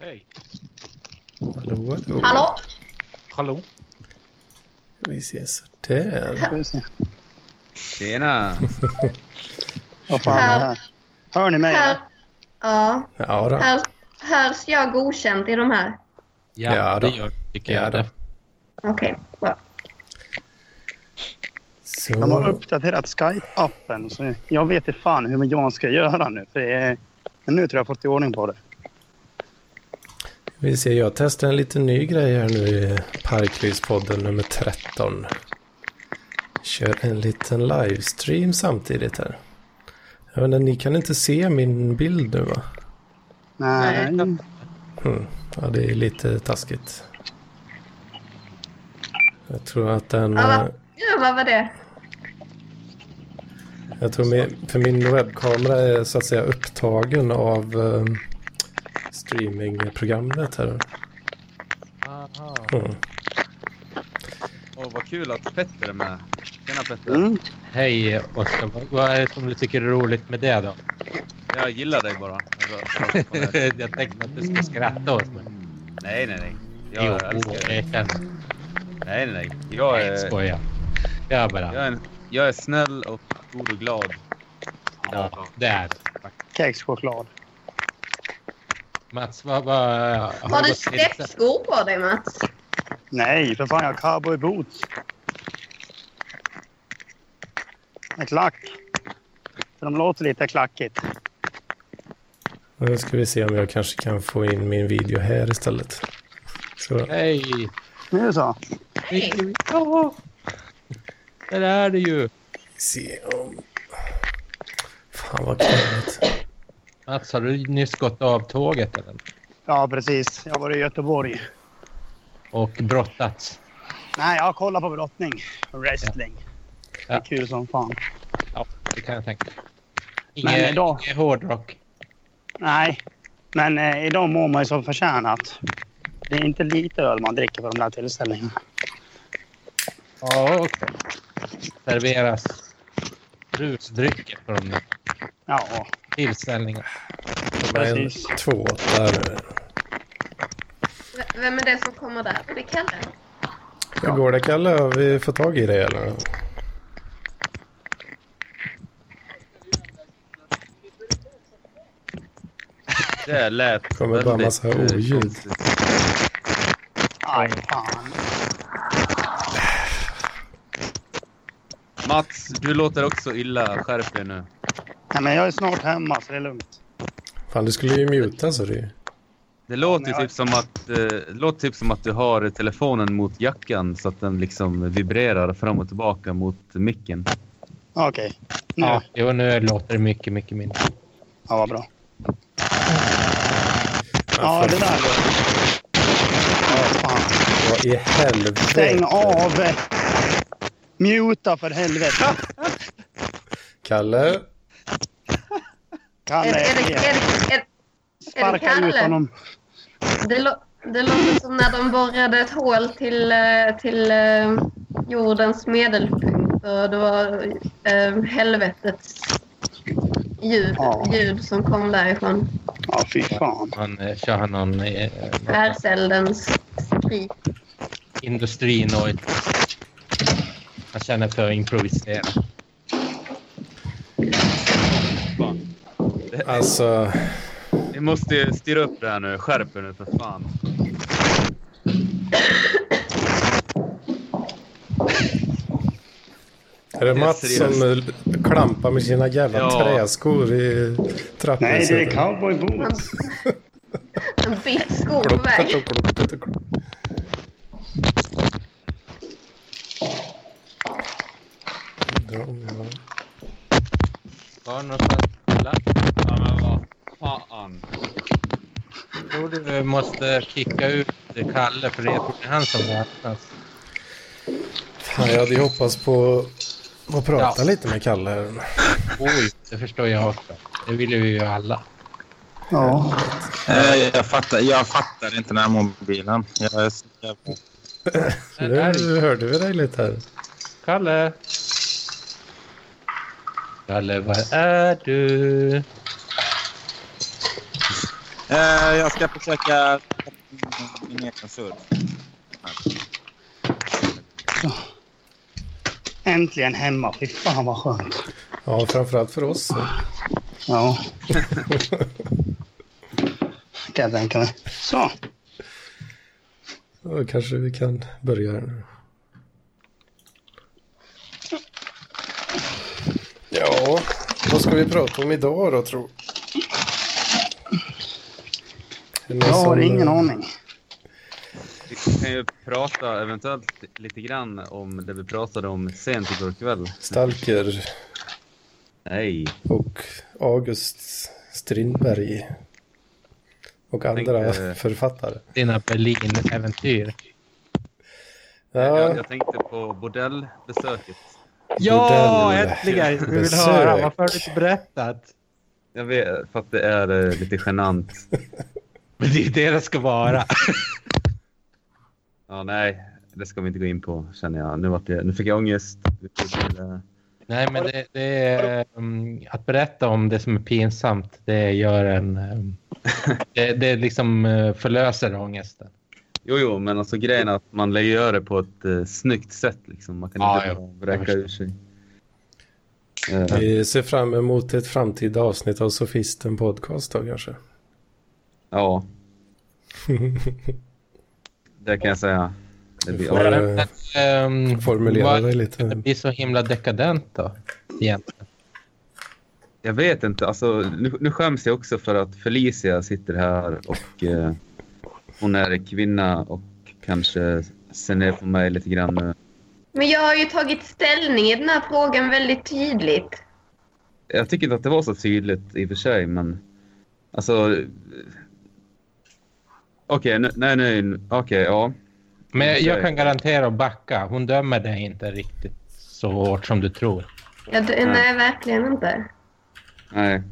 Hej. Hallå, hallå. Hallå? Hallå. Vi ses där. Tjena! Vad fan är det här? Hör ni mig? Här, ja, Ja då. här, hörs jag godkänt i de här? Ja, Ja det gör tycker Ja jag. Okej, bra. De har Så, uppdaterat Skype-appen. Så jag vet inte fan hur jag ska göra nu. För är... Men nu tror jag jag fått i ordning på det. Vi ser, jag testar en liten ny grej här nu i Parklivspodden nummer 13. Kör en liten livestream samtidigt här. Jag inte, ni kan inte se min bild nu va? Nej. Mm. Ja, det är lite taskigt. Jag tror att den... Ja, eh, vad, ja, vad var det? Jag tror min, för min webbkamera är så att säga upptagen av um, streamingprogrammet här. Aha. Mm. Åh, vad kul att Petter är med. Tjena Petter. Mm. Hej Oskar, vad, är det som du tycker är roligt med det då? Jag gillar dig bara. Jag tänkte att du skulle skratta åt mig. nej, nej, nej. Jag jo, älskar dig. jag. Nej, nej, nej. Jag är, skojar. Jag bara... jag, är en, jag är snäll och god och glad. Ja, där. Kexchoklad. Mats, vad... vad har, Har du steppskor på dig, Mats? Nej, för fan jag har cowboyboots. Med klack. För de låter lite klackigt. Nu ska vi se om jag kanske kan få in min video här istället. Så, Hej! Nu är det så. Hej. Ja! Där är det ju! se om... Fan vad krångligt. Mats, har du nyss gått av tåget eller? Ja, precis. Jag var i Göteborg. Och brottats? Nej, jag har kollat på brottning. Wrestling. Det är Ja. kul som fan. Ja, det kan jag tänka Men Inget, idag- inget hårdrock? Nej, men eh, idag mår man ju som förtjänat. Det är inte lite öl man dricker på de där tillställningarna. Ja, okej. Serveras rusdrycker på de där Ja, tillställningarna. Det är en precis. två där. V- Vem är det som kommer där? Det är Kalle. Hur går det Kalle? Har vi fått tag i det eller? Det lät Kommer bara väldigt, massa eh, oljud. Aj, fan. Mats, du låter också illa. Skärp dig nu. Nej, men jag är snart hemma så det är lugnt. Fan du skulle ju muta så det Det låter jag- typ som att, eh, låter typ som att du har telefonen mot jackan så att den liksom vibrerar fram och tillbaka mot micken. Okej, nu. Ja, Ja. jo, nu låter det mycket, mycket mindre. vad bra. Ja, det där. Ja, fan. Vad i helvete? Stäng av! Muta för helvete. Kalle? Är, Kalle, är, det, är, det, är, är det sparka ut Kalle? honom. Det, lå- det låter som när de borrade ett hål till, eh, till eh, jordens medelpunkt och det var eh, helvetets ljud, Ja. ljud som kom därifrån. Ja, fy fan. Man eh, kör han någon eh, Världseldens skrik. industrinoj. Jag känner för att improvisera. Alltså, Vi måste styra upp det här nu. Skärp er nu för fan. är det Mats som klampar med sina jävla Ja. träskor i trapphuset? Nej, det är cowboyboots. En bit skor på väg. Var det någonstans plats? Ja, men vad fan. Jag tror du måste kicka ut Kalle för det är han som räknas. Jag hade ju hoppats på att prata Ja. lite med Kalle. Oj, det förstår jag också. Det vill vi ju alla. Ja. Eh, Jag fattar, jag fattar inte den här mobilen. Jag är så jävla... Nu hörde vi dig lite här. Kalle! Kalle, var är du? Eh, jag ska försöka min egen surf. Äntligen hemma. Fy fan vad skönt. Ja, framförallt för oss. Ja. kan jag tänka mig. Så. Då kanske vi kan börja här nu. Ja, vad ska vi prata om idag då, tro? Är det någon Jag har ingen aning. Vi kan ju prata eventuellt lite grann om det vi pratade om sent igår kväll. Stalker Nej, och August Strindberg. Och andra tänkte- författare. Dina Berlin-äventyr. jag, Ja, jag tänkte på bordellbesöket. Ja, äntligen! Vi vill höra. Varför har du inte berättat? Jag vet, för att det är eh, lite genant. Men det är det det ska vara. Ja, nej, det ska vi inte gå in på känner jag. Nu, det, nu fick jag ångest. Nej, men det, det är... um, att berätta om det som är pinsamt, det gör en... um, det, det liksom uh, förlöser ångesten. Jo, jo, men alltså grejen är att man göra det på ett uh, snyggt sätt. Liksom. Man kan Ja, inte ja. bara vräka ur sig. Vi ser fram emot ett framtida avsnitt av Sofisten Podcast då kanske. Ja. det kan jag säga. Det blir, får ja. eh, Um, formulera dig Det lite. blir så himla dekadent då, egentligen. Jag vet inte. Alltså, nu, nu skäms jag också för att Felicia sitter här och eh, hon är kvinna och kanske ser ner på mig lite grann nu. Men jag har ju tagit ställning i den här frågan väldigt tydligt. Jag tycker inte att det var så tydligt i och för sig, men alltså. Okej, nu- nej, nej, okej, ja. Men jag kan garantera att backa. Hon dömer dig inte riktigt så hårt som du tror. Ja, det, nej, verkligen inte. Nej.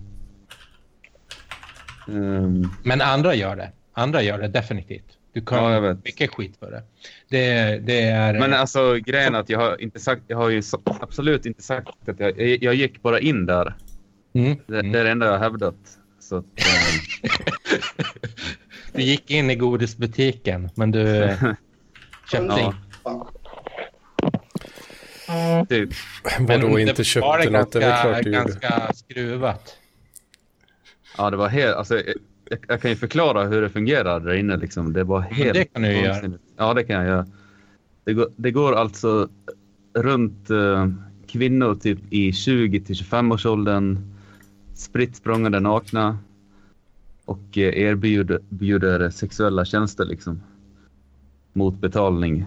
Ehm, Men andra gör det. Andra gör det definitivt. Du kan Ja, vet. mycket skit för det. Det, det är... men alltså grejen är att jag har inte sagt, jag har ju så, absolut inte sagt att jag, jag, jag gick bara in där. mm, Det, det är det enda jag har hävdat. Så att, ehm, Du gick in i godisbutiken, men du eh, köpte Ja. inte. typ. Vadå det inte var köpte något? Det är ganska, klart du gjorde. ganska skruvat. Ja, det var helt... Alltså, jag, jag, kan ju förklara hur det fungerar där inne. Liksom. Det var helt... det kan du göra. Ja, det kan jag göra. Det går, det går alltså runt eh, kvinnor typ i 20 till 25 års åldern spritt språngande nakna och eh, erbjuder bjuder sexuella tjänster liksom. Mot betalning.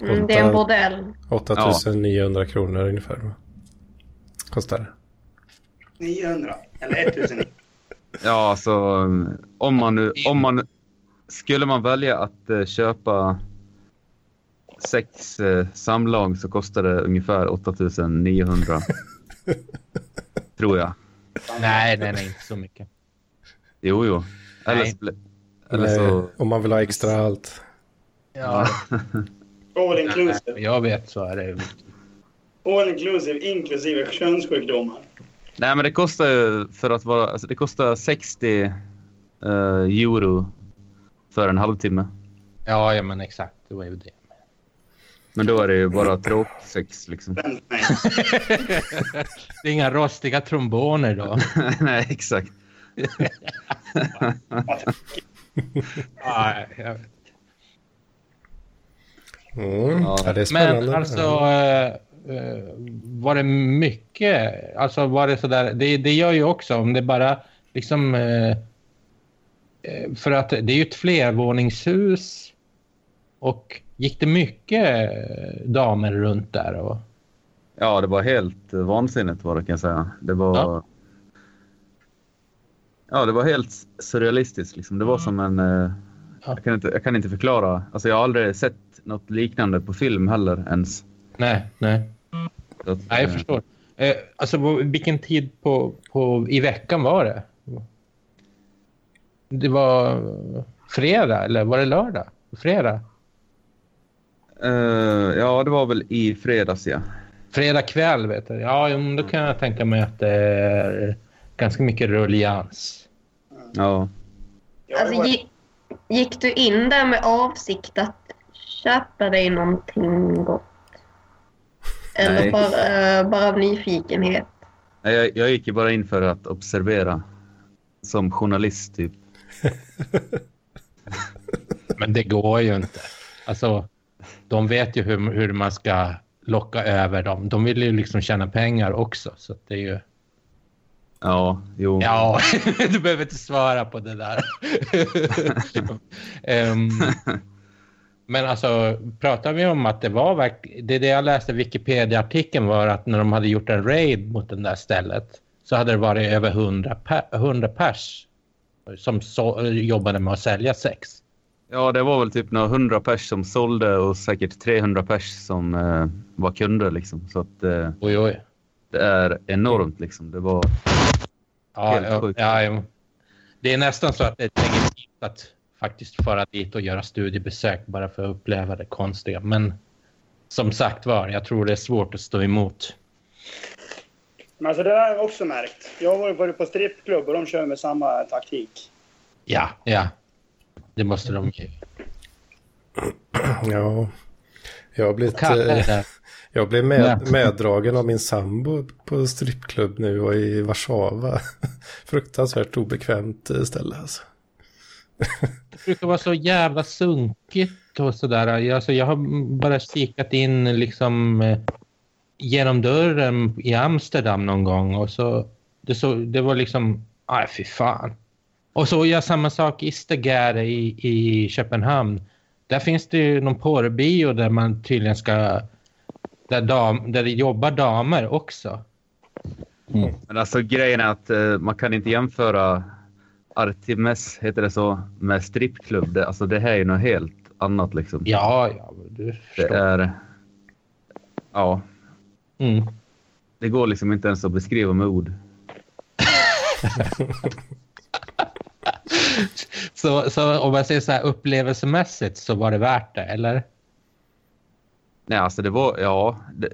Mm, det är en bordell. 8900 kronor ungefär. Kostar det. 900. Eller 1000. Ja, alltså om man nu... Om man, skulle man välja att eh, köpa sex eh, samlag så kostar det ungefär 8900. Tror jag. Nej, nej, nej, inte så mycket. Jo, jo. Eller, Nej. eller så... Om man vill ha extra allt. Ja, All inclusive. jag vet så är det. All inclusive inklusive könssjukdomar. Nej, men det kostar ju för att vara... Alltså, det kostar 60 eh, euro för en halvtimme. Ja, ja, men exakt. Det var ju det. Men då är det ju bara tråksex liksom. Det är inga rostiga tromboner då. Nej, exakt. Ja, jag vet. Mm. Ja. Ja, det är spännande. Men alltså, eh, eh, var det mycket? Alltså var det sådär? Det, det gör ju också om det bara liksom... eh, För att det är ju ett flervåningshus. Och gick det mycket damer runt där? Och, Ja, det var helt vansinnigt var det kan jag säga. Det var... Ja. Ja, det var helt surrealistiskt. Liksom. Det var som en... Eh, Ja. jag, kan inte, jag kan inte förklara. Alltså, jag har aldrig sett något liknande på film heller ens. nej, nej. Att, Nej, jag eh, förstår. Eh, alltså vilken tid på, på, i veckan var det? Det var fredag eller var det lördag? Fredag? eh, ja, det var väl i fredags, ja. Fredag kväll vet jag. Ja, då kan jag tänka mig att det är ganska mycket rullians. Ja. Ja, Alltså, det var- gi- gick du in där med avsikt att köpa dig någonting gott? Eller Nej. bara, eh, bara av nyfikenhet? Nej, Jag, jag gick ju bara in för att observera. Som journalist typ. Men det går ju inte. Alltså, de vet ju hur, hur man ska locka över dem. De vill ju liksom tjäna pengar också. Så att det är ju... Ja, jo. Ja, du behöver inte svara på det där. Ehm, men alltså, pratar vi om att det var verkligen... Det, det jag läste i Wikipedia-artikeln var att när de hade gjort en raid mot det där stället så hade det varit över 100, per, 100 pers som så, jobbade med att sälja sex. Ja, det var väl typ några hundra pers som sålde och säkert 300 pers som eh, var kunder liksom. Så att eh, Oj, oj. Det är enormt liksom. Det var... Ja, Helt ja, sjukt. ja. Det är nästan så att det är legitimt att faktiskt fara dit och göra studiebesök bara för att uppleva det konstiga. Men som sagt var, jag tror det är svårt att stå emot. Men alltså det där har jag också märkt. Jag har varit- på strippklubb och de kör med samma taktik. Ja, ja. Det måste de ju. Ja, jag har blivit, Kalle. Jag blev med, Nej. meddragen av min sambo på strippklubb nu och i Warszawa. Fruktansvärt obekvämt ställe alltså. Det brukar vara så jävla sunkigt och sådär. Alltså, jag har bara kikat in liksom eh, genom dörren i Amsterdam någon gång och så det, så, det var liksom, aj fy fan. Och så gör jag samma sak i Stegare i, i Köpenhamn. Där finns det ju någon porrbio där man tydligen ska, där, dam, där det jobbar damer också. Men alltså grejen är att eh, man kan inte jämföra Artemis, heter det så, med strippklubb. Det, alltså det här är ju något helt annat liksom. Ja, ja, du Det förstår. är... Ja, Mm. det går liksom inte ens att beskriva med ord. Så, så om man säger så här upplevelsemässigt så var det värt det, eller? Nej, alltså det var... Ja, det,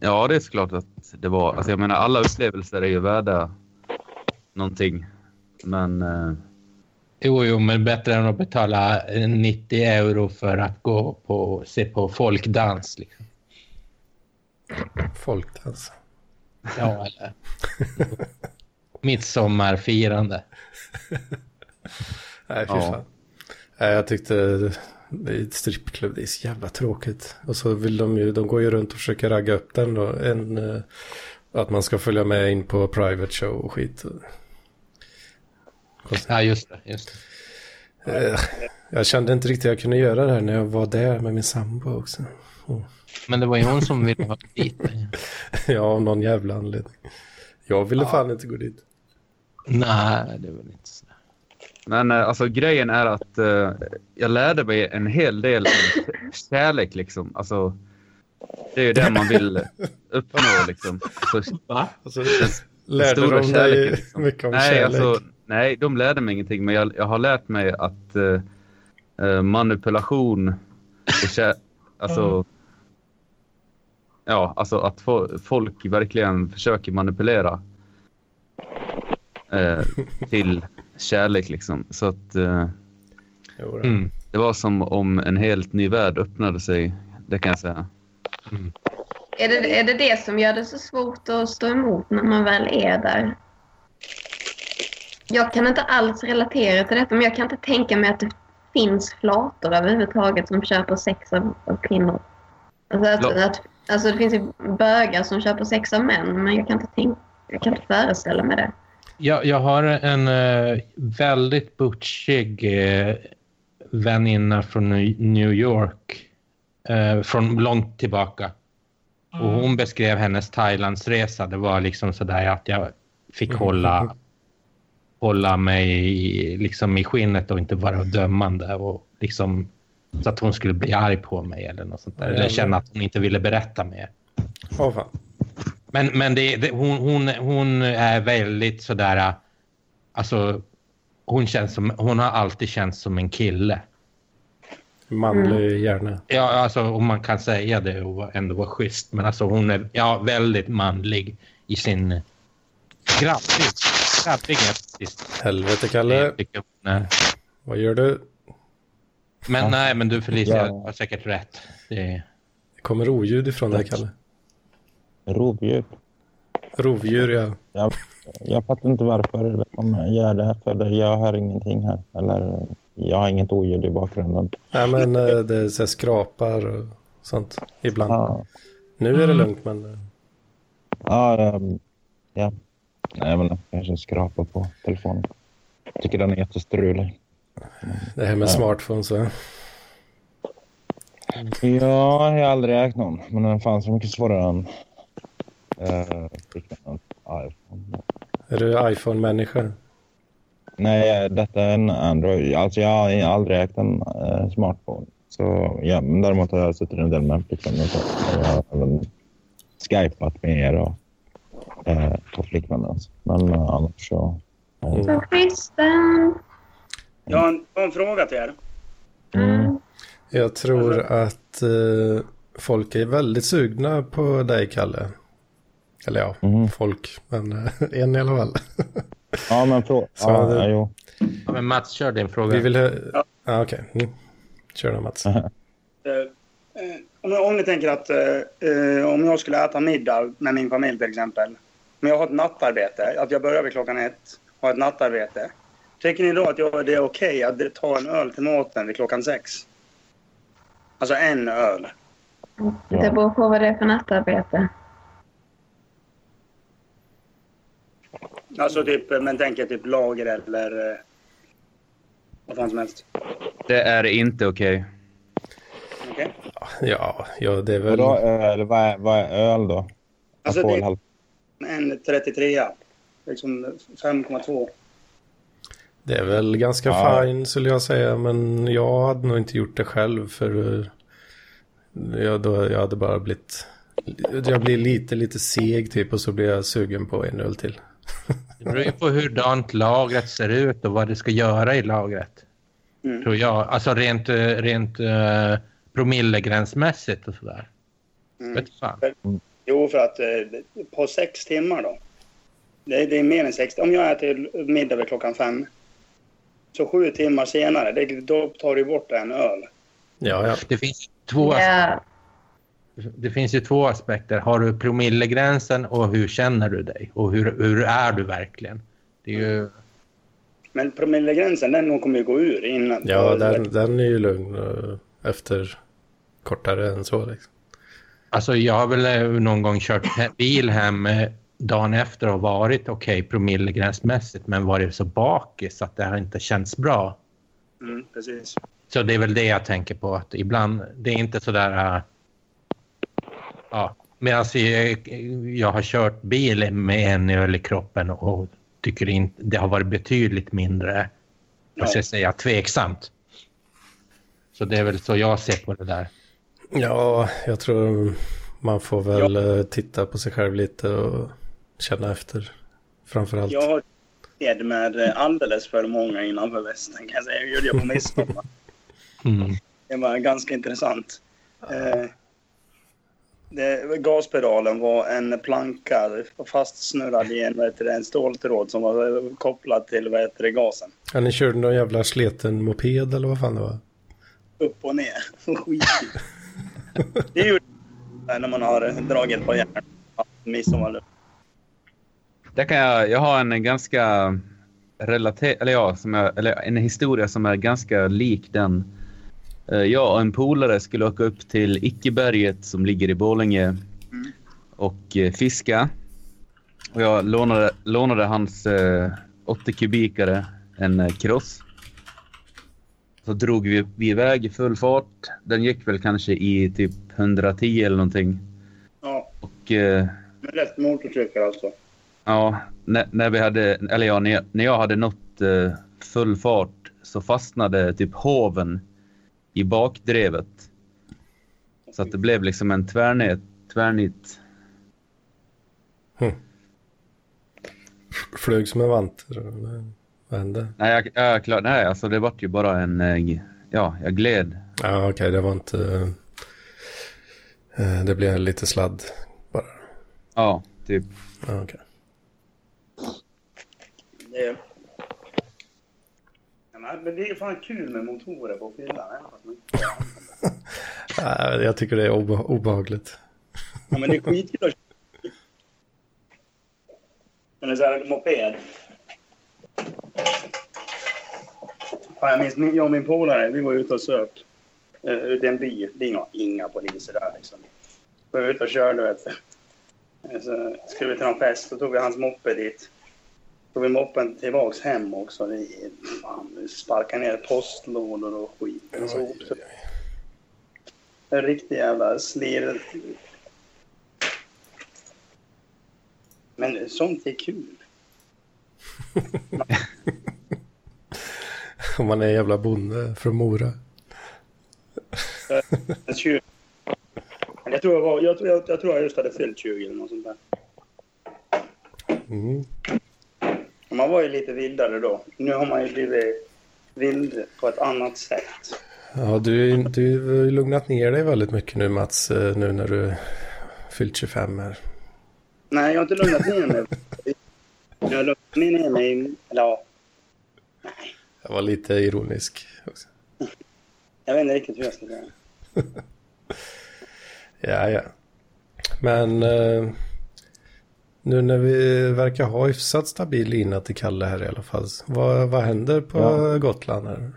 ja, det är såklart att det var... Alltså jag menar, alla upplevelser är ju värda någonting. Men... Eh, Jo, jo, men bättre än att betala 90 euro för att gå på se på folkdans. Liksom. Folkdans. Ja, eller midsommarfirande. Nej, fy Ja. fan. Nej, jag tyckte strippklubb, det är så jävla tråkigt. Och så vill de ju, de går ju runt och försöker ragga upp den då. En, eh, att man ska följa med in på private show och skit. Konstigt. Ja, just det. Just det. Eh, Jag kände inte riktigt att jag kunde göra det här när jag var där med min sambo också. Men det var ju hon som ville ha dit. Ja, av någon jävla anledning. Jag ville fan inte gå dit. Nej, det väl inte så. Men eh, alltså grejen är att eh, jag lärde mig en hel del om kärlek liksom. Alltså, det är ju det man vill uppnå liksom. Alltså, Va? Alltså, den lärde stora de kärleken, dig liksom. mycket om nej, kärlek? Alltså, nej, de lärde mig ingenting. Men jag, jag har lärt mig att eh, eh, manipulation och kär, alltså, ja, alltså att få, folk verkligen försöker manipulera eh, till kärlek liksom. Så att eh. Mm. det var som om en helt ny värld öppnade sig. Det kan jag säga. Är det, är det det som gör det så svårt att stå emot när man väl är där? Jag kan inte alls relatera till detta, men jag kan inte tänka mig att det finns flator överhuvudtaget som köper sex av, av kvinnor. Alltså, att, Ja. att, alltså det finns ju bögar som köper sex av män, men jag kan inte, tänka, jag kan inte föreställa mig det. Jag, jag har en eh, väldigt butchig eh, väninna från New- York. eh, från långt tillbaka. Och hon beskrev hennes Thailandsresa. Det var liksom sådär att jag fick hålla, hålla mig i, liksom i skinnet och inte vara dömande. Och liksom, så att hon skulle bli arg på mig eller något sånt där. Eller känna att hon inte ville berätta mer. Åh, fan. Men, men det, det, hon, hon, hon är väldigt sådär... Alltså, hon, känns som, hon har alltid känts som en kille. Manlig hjärna. Ja, alltså om man kan säga det och ändå vara schysst. Men alltså hon är ja, väldigt manlig i sin... Grabbig. Grabbig är faktiskt. Helvete, Kalle. Hon. Vad gör du? Men Ja. nej, men du Felicia Ja. har säkert rätt. Det, Det kommer oljud ifrån dig, Kalle. Rovdjur. Rovdjur, ja. Jag, jag fattar inte varför de gör det. För jag hör ingenting här. Eller jag har inget oljud i bakgrunden. Nej, men eh, det är så skrapar och sånt ibland. Ja, Nu är det lugnt, men eh, ja, ehm, ja. Nej, men jag kanske skrapar på telefonen. Jag tycker den är jättestrulig. det här med Ja. smartphones, va? Ja, jag har aldrig ägt någon. Men den fanns så mycket svårare än uh, iPhone. Är du iPhone-människa? Nej, detta är en Android. Alltså jag har aldrig ägt en eh, smartphone. Så, ja, men däremot har jag suttit en del med flickvän och så. Och Jag har även skypat med er och eh, på flickvännen. Alltså. Men eh, annars så... Så Kristen. Jag har en, en fråga till er. Mm. Jag tror att eh, folk är väldigt sugna på dig, Kalle. Eller ja, Mhm. folk, men eh, en i alla fall. Ja, men. Så Ja, det- ja, ja, men Mats, kör din fråga. Vi vill ha... Ja. Ja, okej. Mm. Kör då, Mats. Eh, om, om ni tänker att eh, om jag skulle äta middag med min familj till exempel. Om jag har ett nattarbete, att jag börjar vid klockan ett, har ett nattarbete. Tycker ni då att jag, det är okej att ta en öl till maten vid klockan sex? Alltså en öl. Det beror på vad det är för nattarbete. Alltså typ, men tänker typ lager eller eh, vad fan som helst. Det är inte okej. Okej? Ja, ja, det är väl... Vadå öl? Vad är, vad är öl då? Alltså det Alkoholhalt? är en 33 Liksom 5,2. Det är väl ganska Ja. fine skulle jag säga, men jag hade nog inte gjort det själv för eh, jag, då, jag hade bara blivit... Jag blir lite, lite seg typ och så blir jag sugen på en öl till. Det beror ju på hurdant lagret ser ut och vad det ska göra i lagret. Mm. Tror jag. Alltså rent, rent uh, promillegränsmässigt och sådär. Mm. Vet fan. Jo, för att eh, på sex timmar då. Det, är- det är mer än sex. Om jag äter middag vid klockan fem. Så sju timmar senare, det, då tar du bort en öl. Ja, ja. Det finns, två, Ja, det finns ju två aspekter. Har du promillegränsen och hur känner du dig? Och hur, hur är du verkligen? Det är ju... Men promillegränsen, den kommer ju gå ur innan. ja den, den är ju lugn eh, efter kortare än så. Liksom. Alltså jag har väl eh, någon gång kört bil hem eh, dagen efter och varit okej promillegränsmässigt men varit så bakis att det har inte känts bra. Mm, precis. Så det är väl det jag tänker på att ibland, det är inte sådär... äh, ja, medan jag, jag har kört bil med en öl i kroppen och tycker inte, det har varit betydligt mindre, vad ska jag säga, tveksamt. Så det är väl så jag ser på det där. Ja, jag tror man får väl eh, titta på sig själv lite och känna efter. Framförallt. Jag har led med eh, alldeles för många innanför västen kan jag säga. Det gjorde jag på midsommar. Mm. Det var ganska intressant. Eh, det, gaspedalen var en planka fastsnurrad i en, det, en ståltråd som var kopplad till vad heter det, gasen. Ja, ni körde någon jävla sleten moped eller vad fan det var? Upp och ner. Skit. det gjorde jag när man har dragit på järn. Midsommar. Där kan jag, jag har en ganska relater, eller ja, som är, eller en historia som är ganska lik den. Eh, Jag och en polare skulle åka upp till Ickeberget som ligger i Borlänge och eh, fiska. Och jag lånade, lånade hans eh, 80 kubikare, en eh, cross. Så drog vi, vi iväg i full fart. Den gick väl kanske i typ 110 eller någonting. Ja, Och eh, med rätt motorcykel alltså. Ja, när, när vi hade, eller ja, när jag, när jag hade nått eh, full fart så fastnade typ hoven i bakdrevet. Så att det blev liksom en tvärnit. tvärnit. Flög som en vanter. eller Vad hände? Nej, jag, jag, klar, nej, alltså det vart ju bara en... eh, Ja, jag gled. Ja, okej, det var inte... eh, Det blev lite sladd bara. Ja, typ. Ja, okej. Det... Men men det är fan kul med motorer på fyllan. jag tycker det är obe obehagligt. Ja, men det är skitkul att köra. Eller så här moped. Ja, jag minns min- jag och min polare, vi var ute och söp. Uh, ute i en bil. Det är inga, inga poliser där liksom. Vi var ute och körde vet du. Eh, Så skulle vi till någon fest, så tog vi hans moppe dit. Tog vi moppen tillbaks hem också. Det fan, sparkade ner postlådor och skit. Så, Oj, oj, oj. en riktig jävla slir. Men sånt är kul. Om man är en jävla bonde från Mora. En 20. Men Jag tror jag, var, jag, tror- jag, jag tror jag just hade fyllt 20 eller något sånt där. Mm. Man var ju lite vildare då. Nu har man ju blivit vild på ett annat sätt. Ja, du, du har ju lugnat ner dig väldigt mycket nu Mats, eh, nu när du fyllt 25 här. Nej, jag har inte lugnat ner mig. Jag har lugnat ner mig, eller ja, Jag var lite ironisk också. jag vet inte riktigt hur jag ska säga. Ja, ja. Men eh, nu när vi verkar ha hyfsat stabil lina till Kalle här i alla fall. Vad, vad händer på Ja. Gotland här?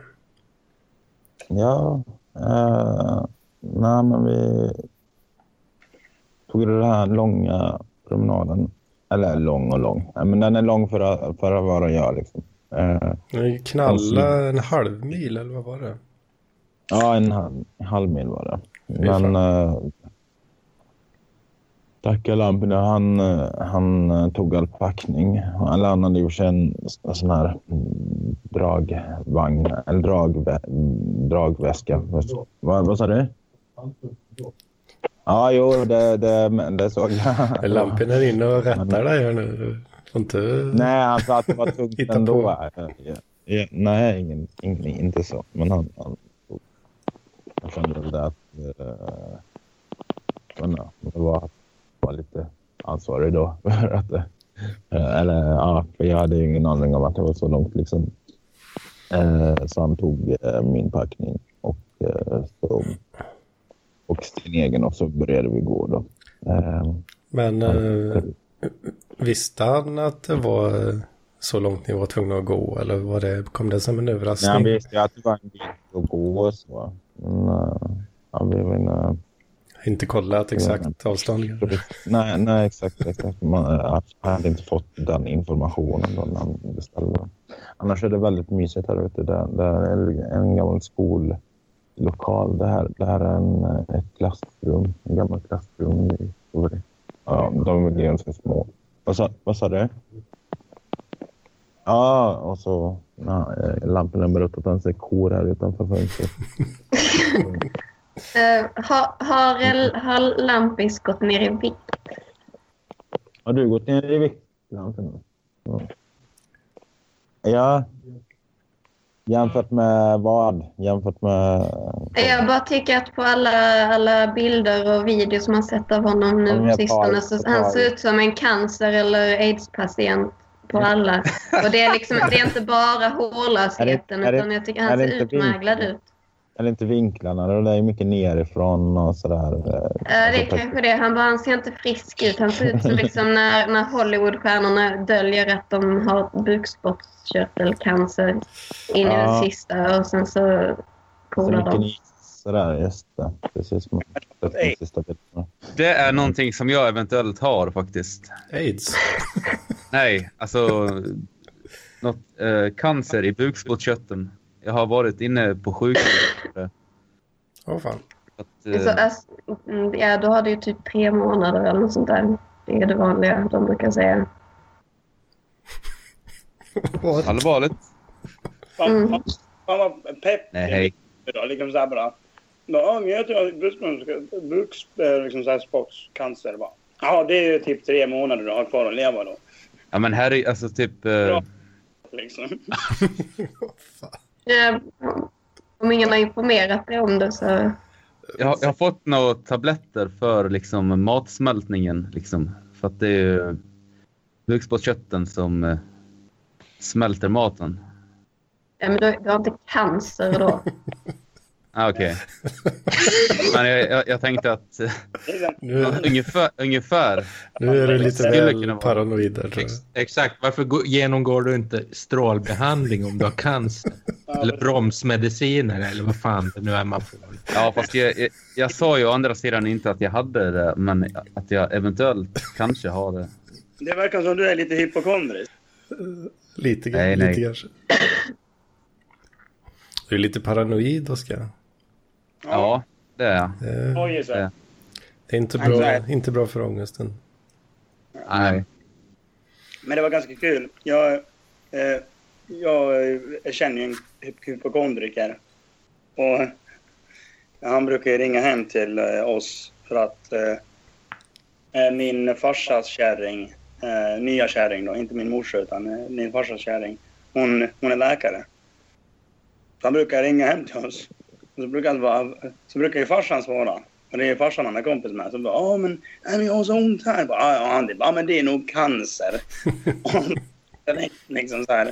Ja, eh, nej men vi tog den här långa promenaden. Eller lång och lång. Men den är lång för att, för att vara jag liksom. Eh, knalla en halv mil eller vad var det? ja, en halv, en halv mil var det. Men eh, Tacka lamporna, han, han eh, tog all packning. Eller han hade gjort en, en sån här mm, dragvagn, eller dragvä, dragväska. Vad, vad sa du? Ja, jo, det, det, det såg jag. Är inne och rättar dig här nu? Får inte... Nej, han sa att det var tungt ändå. Ja, ja, nej, ingen, ingen, inte så. Men han, han jag kände väl det att uh, det var, var lite ansvarig då. För att, eh, eller ja, för jag hade ingen aning om att det var så långt liksom. Eh, så han tog eh, min packning och, så, och sin egen och så började vi gå då. Men eh, visste han att det var så långt ni var tvungna att gå? Eller var det, kom det som en Nej, han överraskning? visste att det var en bit att gå och så. Men han ville inte... Inte kollat exakt avstånd? Nej, nej, exakt. exakt. Man hade inte fått den informationen då när han beställde. Annars är det väldigt mysigt här ute. Det, det är en gammal skollokal. Det här, det här är en, ett klassrum. En gammal klassrum. i- Ja, de är ganska små. Vad sa, vad sa du? Ja, och så ja, lamporna berättat att han ser kor här utanför fönstret. Eh, har, har, har Lampis gått ner i vikt? Har du gått ner i vikt? Ja. ja. Jämfört med vad? Jämfört med... Jag bara tycker att på alla, alla bilder och videos man sett av honom nu på sistone så han ser ut som en cancer eller aids-patient på alla. Och det är liksom, det är inte bara hårlösheten utan jag tycker han ser utmärglad ut. Eller inte vinklarna. Det är mycket nerifrån och sådär. Ja, det är kanske det. Han, bara, han ser inte frisk ut. Han ser ut som liksom när, när Hollywoodstjärnorna döljer att de har bukspottkörtelcancer in i Ja. den sista och sen så coolar de. Sådär, just det. Precis som de sista bilderna. Det är någonting som jag eventuellt har faktiskt. Aids? Nej, alltså något, eh, cancer i bukspottkörteln. Jag har varit inne på sjukhus. Åh fan. Att, eh, Så, alltså, mm, ja, då har du ju typ tre månader eller något sånt där. Det är det vanliga de brukar säga. What? allvarligt? Fan, Mm. fan, fan pepp Nej. Liksom så här bara. Ja, men jag tror att eh, liksom så här spottscancer bara. Ja, det är ju typ tre månader du har kvar att leva då. Ja, men här är alltså typ... Eh, Bra. Liksom. Ja, om ingen har informerat dig om det så... jag, har- jag har fått några tabletter för liksom matsmältningen. Liksom, för att det är ju bukspottkörteln som eh, smälter maten. Ja, men du, du har inte cancer då. Ah, Okej. Men jag, jag, jag tänkte att Nu, ungefär, ungefär nu är du lite väl paranoid där, tror jag. Ex exakt. Varför gå- genomgår du inte strålbehandling om du har cancer? Eller bromsmediciner eller vad fan det nu är man får. Ja, fast jag, jag, jag sa ju å andra sidan inte att jag hade det, men att jag eventuellt kanske har det. Det verkar som du är lite hypokondrisk. Lite, Nej, lite nej. kanske. Du är lite paranoid, Oskar. Ja, det är jag. Det, Oj, så. Ja. det är inte bra, inte bra för ångesten. Nej. Men det var ganska kul. Jag, eh, jag, eh, känner ju en hyp- hypokondriker. Och eh, han brukar ju ringa hem till eh, oss för att eh, eh, min farsas kärring, eh, nya kärring då, inte min morsa utan eh, min farsas kärring, hon, hon är läkare. Så han brukar ringa hem till oss. Så brukar, han vara, så brukar ju farsan svara. Och det är farsan han är kompis med. Så bara, ja men, nej, men jag har så ont här. Jag Bara, ja, han, ja men det är nog cancer. Direkt liksom så här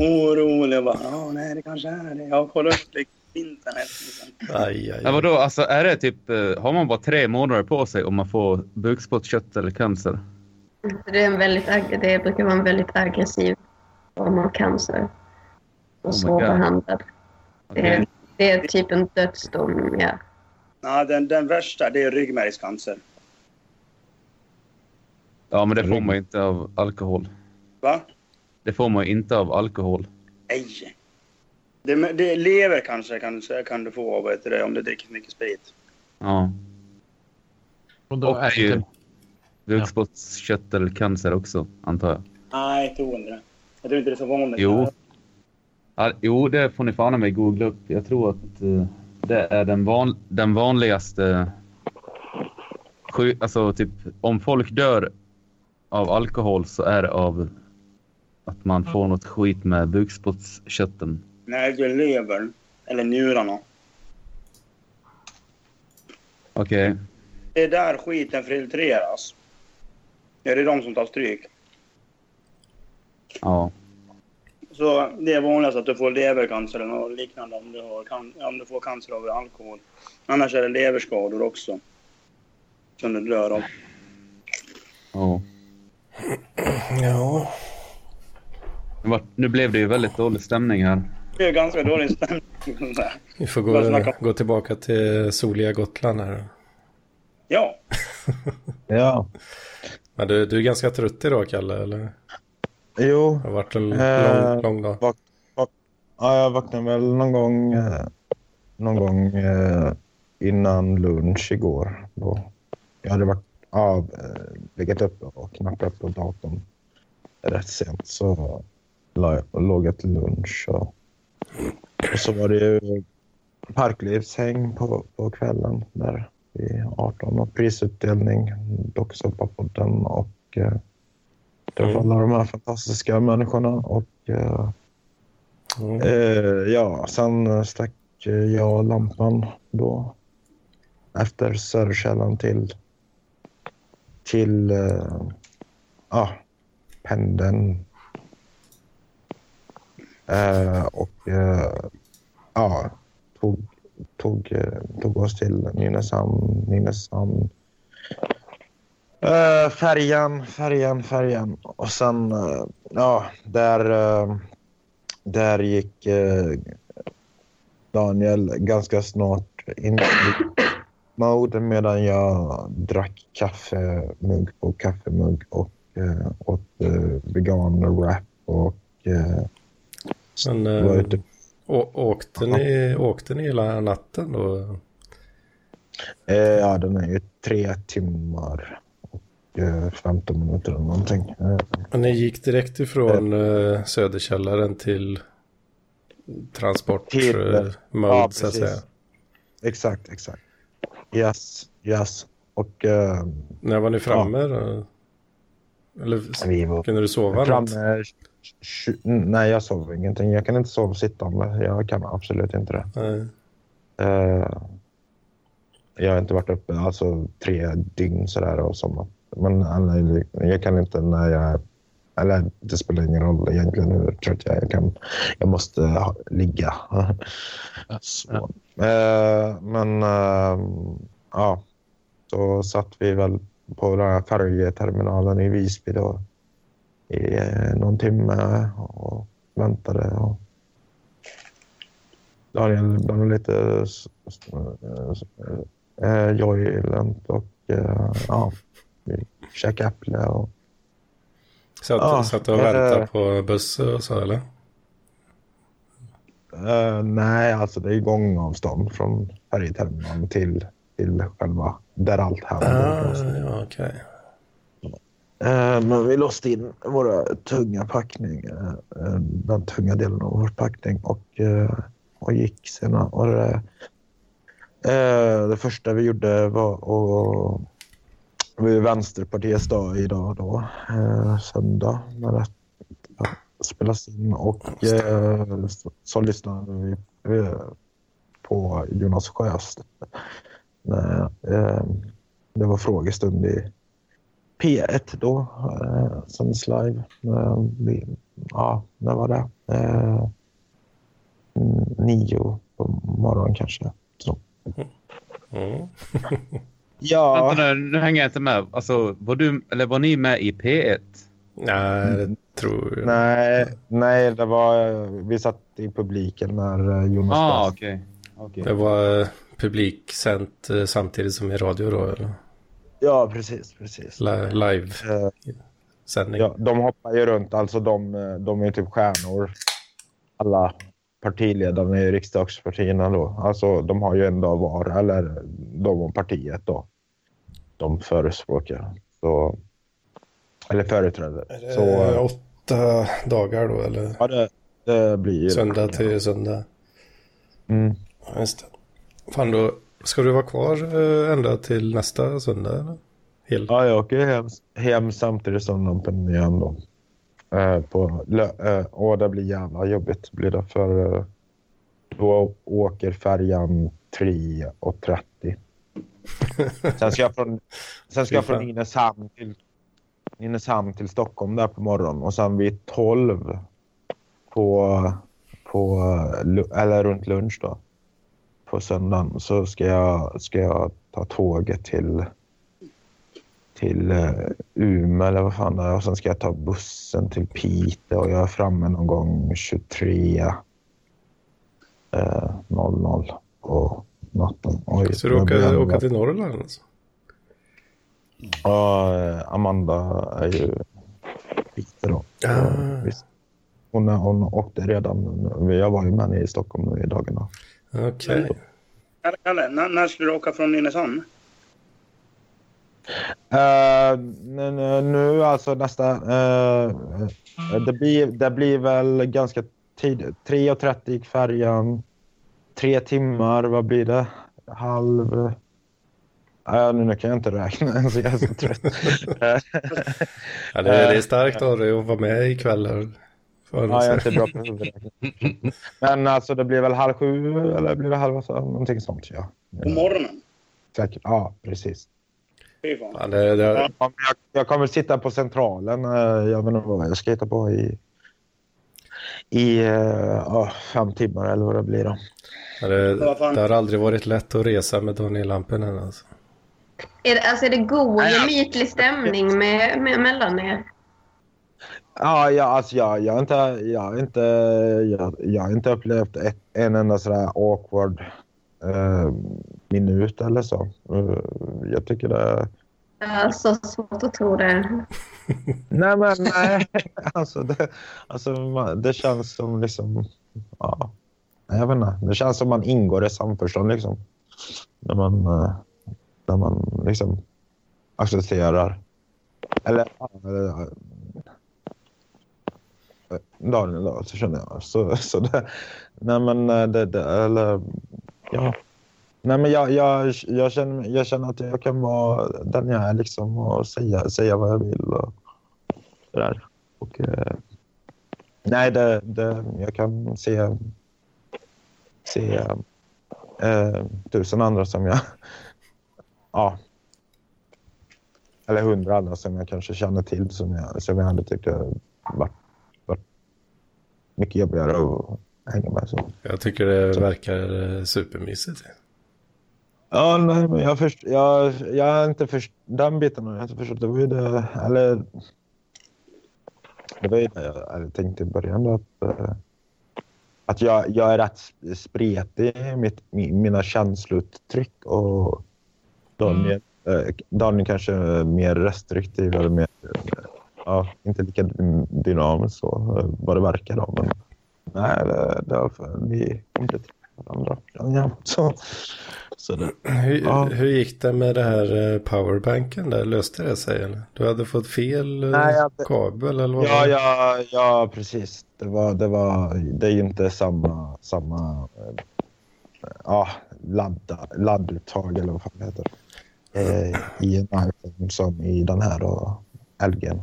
orolig och bara, ja nej det kanske är det. Jag har kollat upp det på internet. Liksom. Aj, aj, Ja, aj. vadå, alltså är det typ, eh, har man bara tre månader på sig om man får bukspottkörtel eller cancer? Det, är en väldigt, det brukar vara en väldigt aggressiv form av cancer. Och my svårbehandlad. Det, är, det är typ en dödsdom, ja. Ja, den, den värsta det är ryggmärgscancer. Ja, men det får man inte av alkohol. Va? Det får man inte av alkohol. Nej. Det, det lever kanske, kanske kan du få av det, om du dricker mycket sprit. Ja. Och då är ju bukspottkörtelcancer också, antar jag. Nej, jag tror inte det. Jag tror inte det är så vanligt. Jo. Ja, jo, det får ni fan mig googla upp. Jag tror att eh, det är den, van, den vanligaste... Alltså, typ, om folk dör av alkohol så är det av att man får något skit med bukspottkörteln. Nej, det är levern. Eller njurarna. Okej. Det är där skiten filtreras. Ja, det är de som tar stryk. Ja. Så det är vanligast att du får levercancer eller något liknande om du, har can- om du får cancer av alkohol. Annars är det leverskador också. Som du dör av. ja. Ja, Nu blev det ju väldigt dålig stämning här. Det är ganska dålig stämning. vi får gå, gå tillbaka till soliga Gotland här. Ja, Ja, Men du, du är ganska trött idag, Kalle, eller? Jo. Det har varit en Eh, lång, lång dag. Vak, vak, ja, jag vaknade väl någon gång, eh, någon gång eh, innan lunch igår. Då jag hade varit av, eh, legat uppe och knappat på datorn rätt sent. Så la jag, låg jag till lunch. Och, och så var det ju parklivshäng på, på kvällen där vid 18 och prisutdelning, Docksoppa-podden och eh, träffa alla de här fantastiska människorna. Och eh, Mm. Eh, ja, sen stack eh, jag lampan då efter Söderkällan till till eh, ja, pendeln. Eh, och eh, ja, tog, tog, tog oss till Nynäshamn, Nynäshamn. Eh, färjan, färjan, färjan. Och sen, eh, ja, där eh, där gick Daniel ganska snart in i mode medan jag drack kaffemugg på kaffemugg och åt eh, vegan wrap och Men var ute. åkte, ni, åkte ni hela natten då? Ja, den är ju tre timmar 15 minuter eller någonting. Eh, Men ni gick direkt ifrån eh, Söderkällaren till transport Till, eh, mode, ja, så att säga. exakt, exakt. Yes, yes. Och eh, När var ni framme? då? Eller vi var kunde du sova? Framme, tju- nej, jag sover ingenting. Jag kan inte sova sittande. Jag kan absolut inte det. Nej. Eh, jag har inte varit uppe alltså tre dygn sådär och somnat. Men jag kan inte när jag Eller det spelar ingen roll egentligen hur trött jag är. Jag, kan, jag måste ha, ligga. Så. Eh, men eh, ja, så satt vi väl på den här färjeterminalen i Visby då i eh, någon timme och väntade. Och Daniel blev lite eh, joylent och eh, ja, vi käkade äpple och Satt, Ja, satt och väntade på buss och så eller? Eh, nej, alltså det är gångavstånd från färjeterminalen till, till själva där allt händer. Ah, ja, okej. Eh, men vi låste in våra tunga packning, eh, den tunga delen av vår packning och, och gick sen. Och det, det första vi gjorde var att det var ju Vänsterpartiets dag idag då, eh, söndag när det spelas in och eh, så, så lyssnade vi eh, på Jonas Sjöstedt. när, eh, det var frågestund i P1 då, eh, sänds live. Eh, vi, ja, när var det? Eh, mm, nio på morgonen kanske. Så. Mm. Ja, Vänta nu, nu hänger jag inte med. Alltså, var, du, eller var ni med i P1? Nej, det tror jag. nej, nej, det var, vi satt i publiken när eh, Jonas Ah, okej. Okej. Det var eh, publiksänt eh, samtidigt som i radio då? Eller? Ja, precis, precis. Li- Live-sändning? Ja, de hoppar ju runt, alltså de, de är typ stjärnor. Alla partiledarna i riksdagspartierna då. Alltså de har ju en dag var, eller de och partiet då. De förespråkar. Så, eller företräder. Så, Eh, åtta dagar då eller? ja, det, det blir. Söndag till söndag? Mm. Ja, just det. Fan då, ska du vara kvar eh, ända till nästa söndag eller? Hel... Ja, jag åker hem, hem samtidigt som Lampen igen då. Eh, på, eh, och det blir jävla jobbigt blir det för eh, då åker färjan 3.30. Sen ska jag från, sen ska jag från. Nynäshamn till, Nynäshamn till Stockholm där på morgonen och sen vid 12 på, på eller runt lunch då på söndagen så ska jag, ska jag ta tåget till till uh, Umeå eller vad fan det är och sen ska jag ta bussen till Piteå och jag är framme någon gång 23 eh, 00 på natten. Oj, Så du åker, åka till Norrland alltså? Ja, eh, Amanda är ju Piteå då. Ah. Hon, är- hon åkte redan. Jag var ju med henne i Stockholm nu i dagarna. Okej. Kalle när, när skulle du åka från Nynäshamn? Uh, nu alltså nästa... eh, det, blir, det blir väl ganska tidigt. 3.30 gick färjan. Tre timmar, vad blir det? Halv... Uh, nu kan jag inte räkna ens, jag är så trött. Ja, det, är- det är starkt av dig att vara med ikväll här. Ja, jag är inte bra på huvudräkning. Men alltså det blir väl halv sju eller blir det halv åtta? Någonting sånt ja. På morgonen? Säkert. Ja, precis. Fy fan. Ja, det, det, Ja, jag, jag kommer sitta på centralen. eh, Jag vet inte vad jag ska hitta på i, i ja, fem timmar eller vad det blir. Då. ja, det, det har aldrig varit lätt att resa med Daniel Lampinen alltså. Är det, alltså är det god jag- gemytlig stämning med, med, mellan er? Ja, ja, alltså jag, jag, har inte, jag, har inte, jag, jag har inte upplevt ett, en enda sådär awkward eh, minut eller så. Eh, jag tycker det... Är så svårt att tro det. Nej, men nej. Alltså det, alltså, det känns som liksom... Ja, jag vet inte. Det känns som man ingår i samförstånd liksom. När man, eh, när man liksom accepterar. Eller... eh, Daniel då, så känner jag. Så, så det, nej men det, det, eller ja. Nej men jag, jag, jag, känner, jag känner att jag kan vara den jag är liksom och säga, säga vad jag vill och sådär. Och, eh, nej, det, det, jag kan se, se eh, tusen andra som jag... Ja. Eller hundra andra som jag kanske känner till som jag, som jag hade tyckt varit, varit mycket jobbigare att hänga med. Så. Jag tycker det verkar eh, supermysigt. Ja, nej, men jag, först, jag, jag har inte först, den biten har jag inte förstått. Det var ju det, eller... Det var ju det jag tänkte i början att, eh, att jag, jag är rätt spretig i mitt, mi- mina känslouttryck och Daniel, eh, Daniel kanske är mer restriktiv eller mer, ja, inte lika dynamisk så vad det verkar då. Men nej, det, det var för, vi kompletterar varandra. Ja, så, så det, Hur, Ja. hur gick det med det här eh, powerbanken där? Löste det sig eller? Du hade fått fel eh, Nej, jag- kabel eller vad Ja, ja, ja, precis. Det, var, det, var, det är ju inte samma, samma eh, ja, ladda, ladduttag eller vad fan det heter. I en iPhone som i den här och LG'n.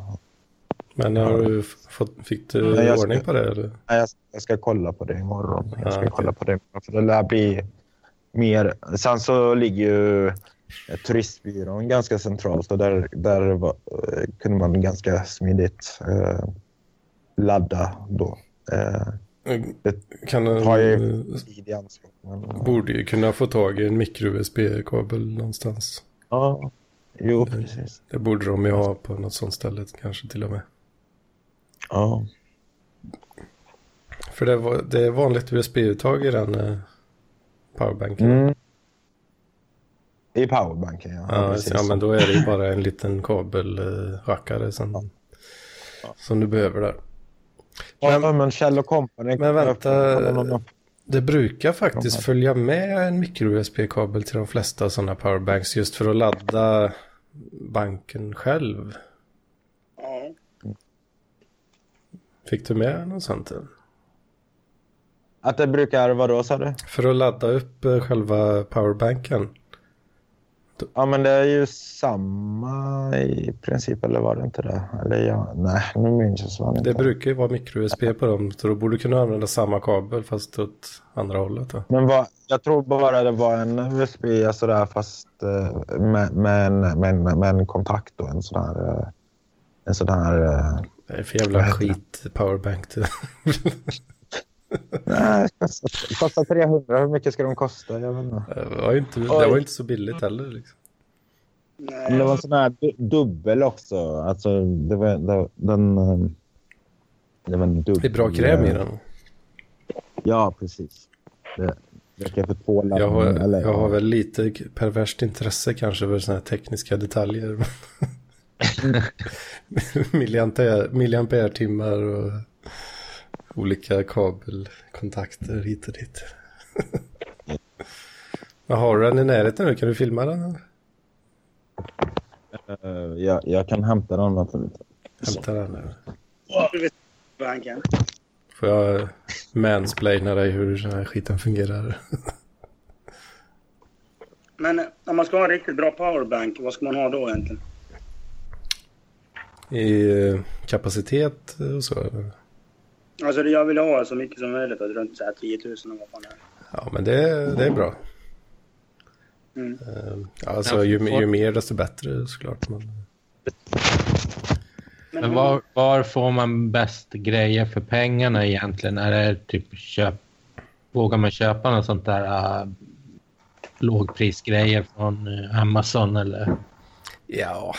Men har du fått, fick du Nej, jag ska- ordning på det? Eller? Nej, Jag, jag ska kolla på det imorgon. Ja, Jag ska okej. kolla på det för det lär bli mer. Sen så ligger ju eh, turistbyrån ganska centralt och där, där var, eh, kunde man ganska smidigt eh, ladda då. Eh, Kan en, har ju tid i anspråk. Men, Borde ju kunna få tag i en mikro-USB-kabel någonstans. ja, jo, precis. Det borde de ju ha på något sånt ställe kanske till och med. Ja. För det, var, det är vanligt USB-uttag i den eh, powerbanken. Mm. I powerbanken, ja. Ja, precis. ja, men då är det ju bara en liten kabelrackare som, som du behöver där. Ja, men Kjell och Company. Men vänta. Ja, ja, ja. Det brukar faktiskt här. följa med en micro-USB-kabel till de flesta sådana powerbanks just för att ladda banken själv. Ja. Fick du med något sånt? Att det brukar, vadå sa du? För att ladda upp eh, själva powerbanken. Ja, men det är ju samma i princip, eller var det inte det? Eller ja, nej, nu minns jag så inte. Det brukar ju vara micro-USB på dem, så då borde du kunna använda samma kabel fast åt andra hållet. Då. Men vad, jag tror bara det var en USB sådär fast eh, med, med, en, med, en, med en kontakt och en sån här... eh, En sån här... Det är för jävla skit powerbank. Det. Nej, kostar, kostar 300. Hur mycket ska de kosta? Jag vet inte. Det var inte, det var inte så billigt heller. Liksom. Nej. Det var en sån här du- dubbel också. Alltså, det var, det, den... eh, Det var en dubbel... Det är bra kräm i den. Ja, precis. Det räcker för två laddningar. Jag har, eller- jag har väl lite perverst intresse kanske för sådana här tekniska detaljer. Milliampere, milliampere-timmar och olika kabelkontakter hit och dit. Vad har du den i närheten nu? Kan du filma den? Eh, jag, jag kan hämta den. Vänta lite. Hämta den nu. Får jag mansplaina dig hur den här skiten fungerar? Men eh, om man ska ha en riktigt bra powerbank, vad ska man ha då egentligen? I eh, kapacitet och så? Alltså det jag vill ha så mycket som möjligt, alltså runt så här 10 000 och vad fan det är. Ja, men det, det är bra. Mm. Eh, Alltså ju, ju mer desto bättre såklart. Men... Men var, var får man bäst grejer för pengarna egentligen? Är det typ köp... Vågar man köpa något sånt där uh, lågprisgrejer från uh, Amazon eller Ja,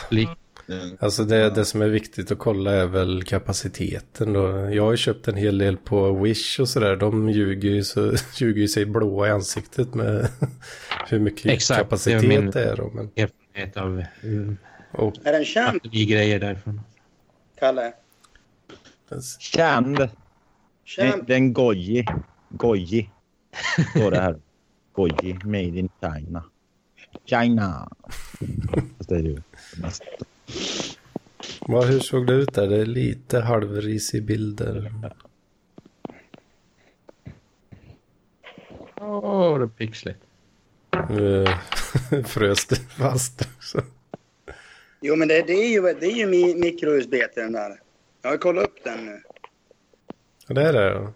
lik? alltså det, det som är viktigt att kolla är väl kapaciteten då. Jag har ju köpt en hel del på Wish och sådär. De ljuger ju, så, ljuger ju sig blåa i ansiktet med hur mycket Exakt, kapacitet det är min- det är. Då. Men, erfarenhet av uh, och, Är den känd, grejer därifrån. Kalle? Känd. Känd? Den goji. Goji. Står det här. Goji. Made in China. China. Fast det är ju. Vad, hur såg det ut där? Det är lite halvrisig bilder. Åh, det är pixligt. Nu frös det fast. Så. Jo men det, det är ju, det är ju mi, micro-USB till den där. Jag har kollat upp den nu. Ja, Det är det. ja.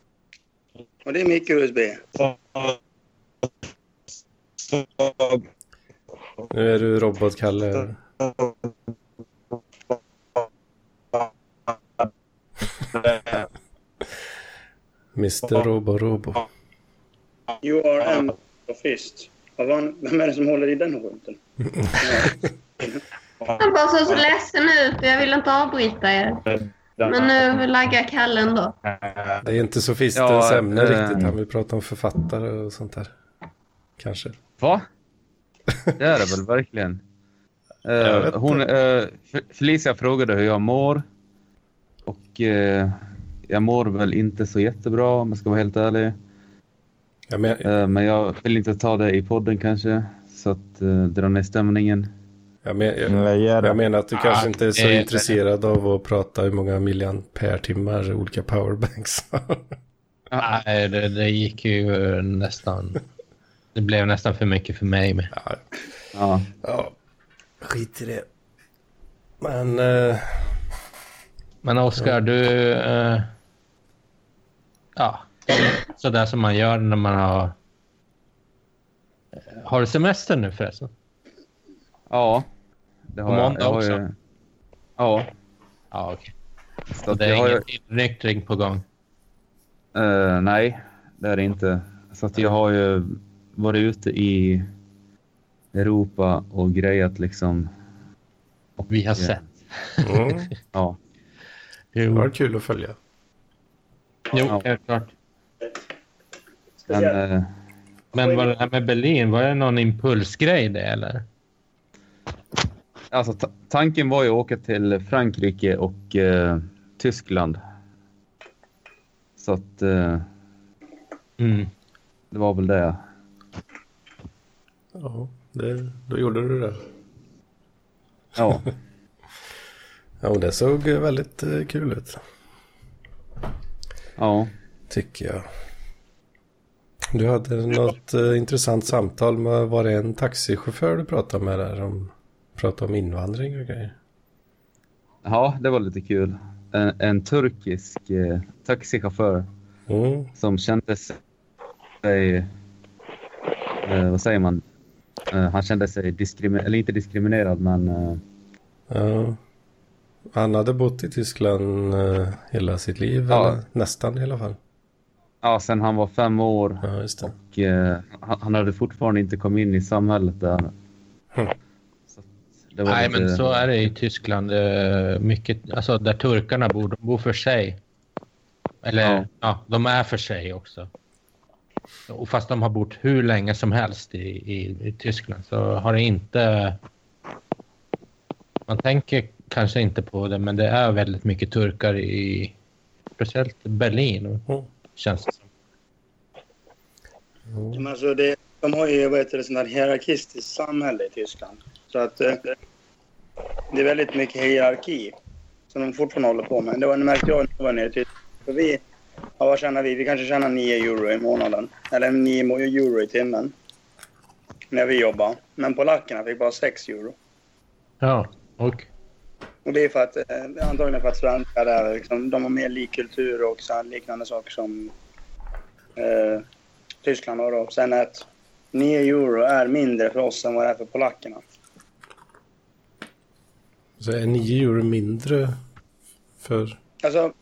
Och det är micro-USB. Nu är du robotkalle. Mr. Robo Robo. You are M fist. Vem är det som håller i den skjuten? Han bara såg så ledsen ut och jag vill inte avbryta er. Men nu laggar Kalle ändå. Det är inte sofistens Ja, ämne eh, riktigt. Han vill prata om författare och sånt där. Kanske. Va? Det är det väl verkligen. Jag vet hon, F- Felicia frågade hur jag mår. Och eh, jag mår väl inte så jättebra om jag ska vara helt ärlig. Ja, men, Eh, men jag vill inte ta det i podden kanske. Så att eh, dra ner stämningen. jag, men, jag, jag menar att du kanske inte är så eh, intresserad av att prata hur många milliampere-timmar olika powerbanks. Nej, det, det gick ju eh, nästan... Det blev nästan för mycket för mig med. Ja, Ja. ja, skit i det. Men... Eh, Men Oskar, du... Eh, ja, sådär som man gör när man har... Har du semester nu förresten? Ja. Det På har jag. måndag jag har också? Ju, ja. Ja, okej. Så att det jag är ingen tillnyktring på gång? eh, nej, det är det inte. Så att jag har ju varit ute i Europa och grejat liksom. Vi har Ja. sett. mm, Ja. Det var kul att följa. Jo, Ja. helt klart. Men, eh, Men vad det här med Berlin, var det någon impulsgrej det eller? Alltså, ta- tanken var ju att åka till Frankrike och eh, Tyskland. Så att eh, Mm. det var väl det. Ja, det, då gjorde du det. Ja, Ja, och det såg väldigt eh, kul ut. ja. Tycker jag. Du hade något eh, intressant samtal med, var det en taxichaufför du pratade med där? Om, pratade om invandring och grejer. ja det var lite kul. En, en turkisk eh, taxichaufför Mm. som kände sig... Eh, vad säger man? Eh, han kände sig diskriminerad, eller inte diskriminerad, men... Eh, Ja. Han hade bott i Tyskland eh, hela sitt liv, Ja. eller nästan i alla fall. ja, sen han var fem år Ja, just det. och eh, han, hade fortfarande inte kommit in i samhället där. Hm. Nej, lite- men så är det i Tyskland. eh, Mycket, alltså där turkarna bor, de bor för sig. Eller Ja. ja, de är för sig också. Och fast de har bott hur länge som helst i, i, i Tyskland så har det inte... Man tänker kanske inte på det, men det är väldigt mycket turkar i speciellt Berlin, Mm. känns det som. Men alltså det, de har ju vad heter det, sånt här hierarkistiskt samhälle i Tyskland. Så att eh, det är väldigt mycket hierarki som de fortfarande håller på med. Det var, det märkte jag när jag var nere i Tyskland. För vi, ja, vad tjänar vi? Vi kanske tjänar 9 euro i månaden. Eller 9 mo- euro i timmen. När vi jobbar. Men polackerna fick bara 6 euro. Ja, och Och det är för att, eh, antagligen för att svenskar är liksom, de har mer lik kultur och så liknande saker som eh, Tyskland har då. Sen att 9 euro är mindre för oss än vad det är för polackerna. Så är 9 euro mindre för... Alltså,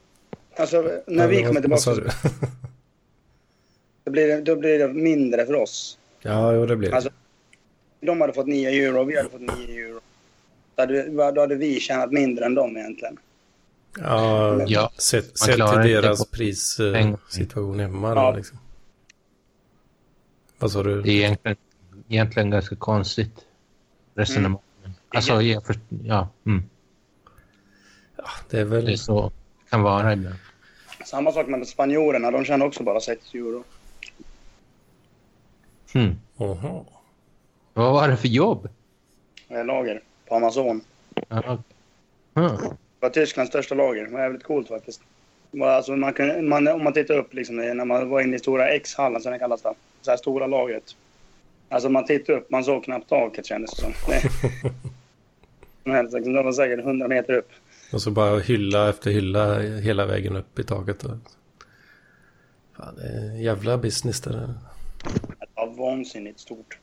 alltså när vi Ja, kommer vad sa tillbaka du? så blir det, då blir det mindre för oss. ja, jo, det blir det. Alltså, de hade fått 9 euro och vi hade fått 9 euro. Då hade, vi- då hade vi tjänat mindre än dem egentligen. ja, Ja, sett, sett till deras prissituation hemma. Ja. Då, liksom. Vad sa du? det är egentligen, egentligen ganska konstigt resonemang. Alltså, ja, för, ja mm, Det är väl... det är så det kan vara ibland. Samma sak med spanjorerna, de tjänar också bara 6 euro. Mm. Aha. Vad var det för jobb? Eh, Lager på Amazon. Ja. Mm. Det var Tysklands största lager. Det var jävligt coolt faktiskt. Alltså man kunde, man, om man tittar upp liksom, när man var inne i stora X-hallen som det kallas där. Så här stora lagret. Alltså man tittar upp, man såg knappt taket kändes det som. Men liksom, de var säkert 100 meter upp. Och så bara hylla efter hylla hela vägen upp i taket. Då. Fan, det är jävla business det där. Det var vansinnigt stort.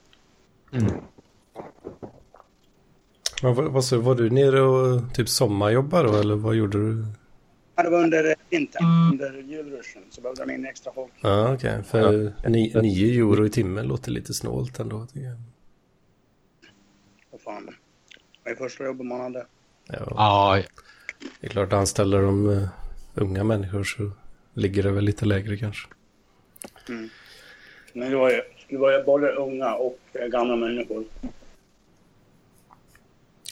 Mm. Men vad, vad du, var du nere och typ sommarjobbade då eller vad gjorde du? Ja, det var under vintern, under julruschen, så behövde de in extra folk. Ja, okej. För ni, 9 euro i timmen låter lite snålt ändå. tycker jag. Vad fan. Det var första jobbet man hade. Ja, Ja, det är klart, anställer de uh, unga människor så ligger det väl lite lägre kanske. Men det var ju, det var ju både unga och eh, gamla människor.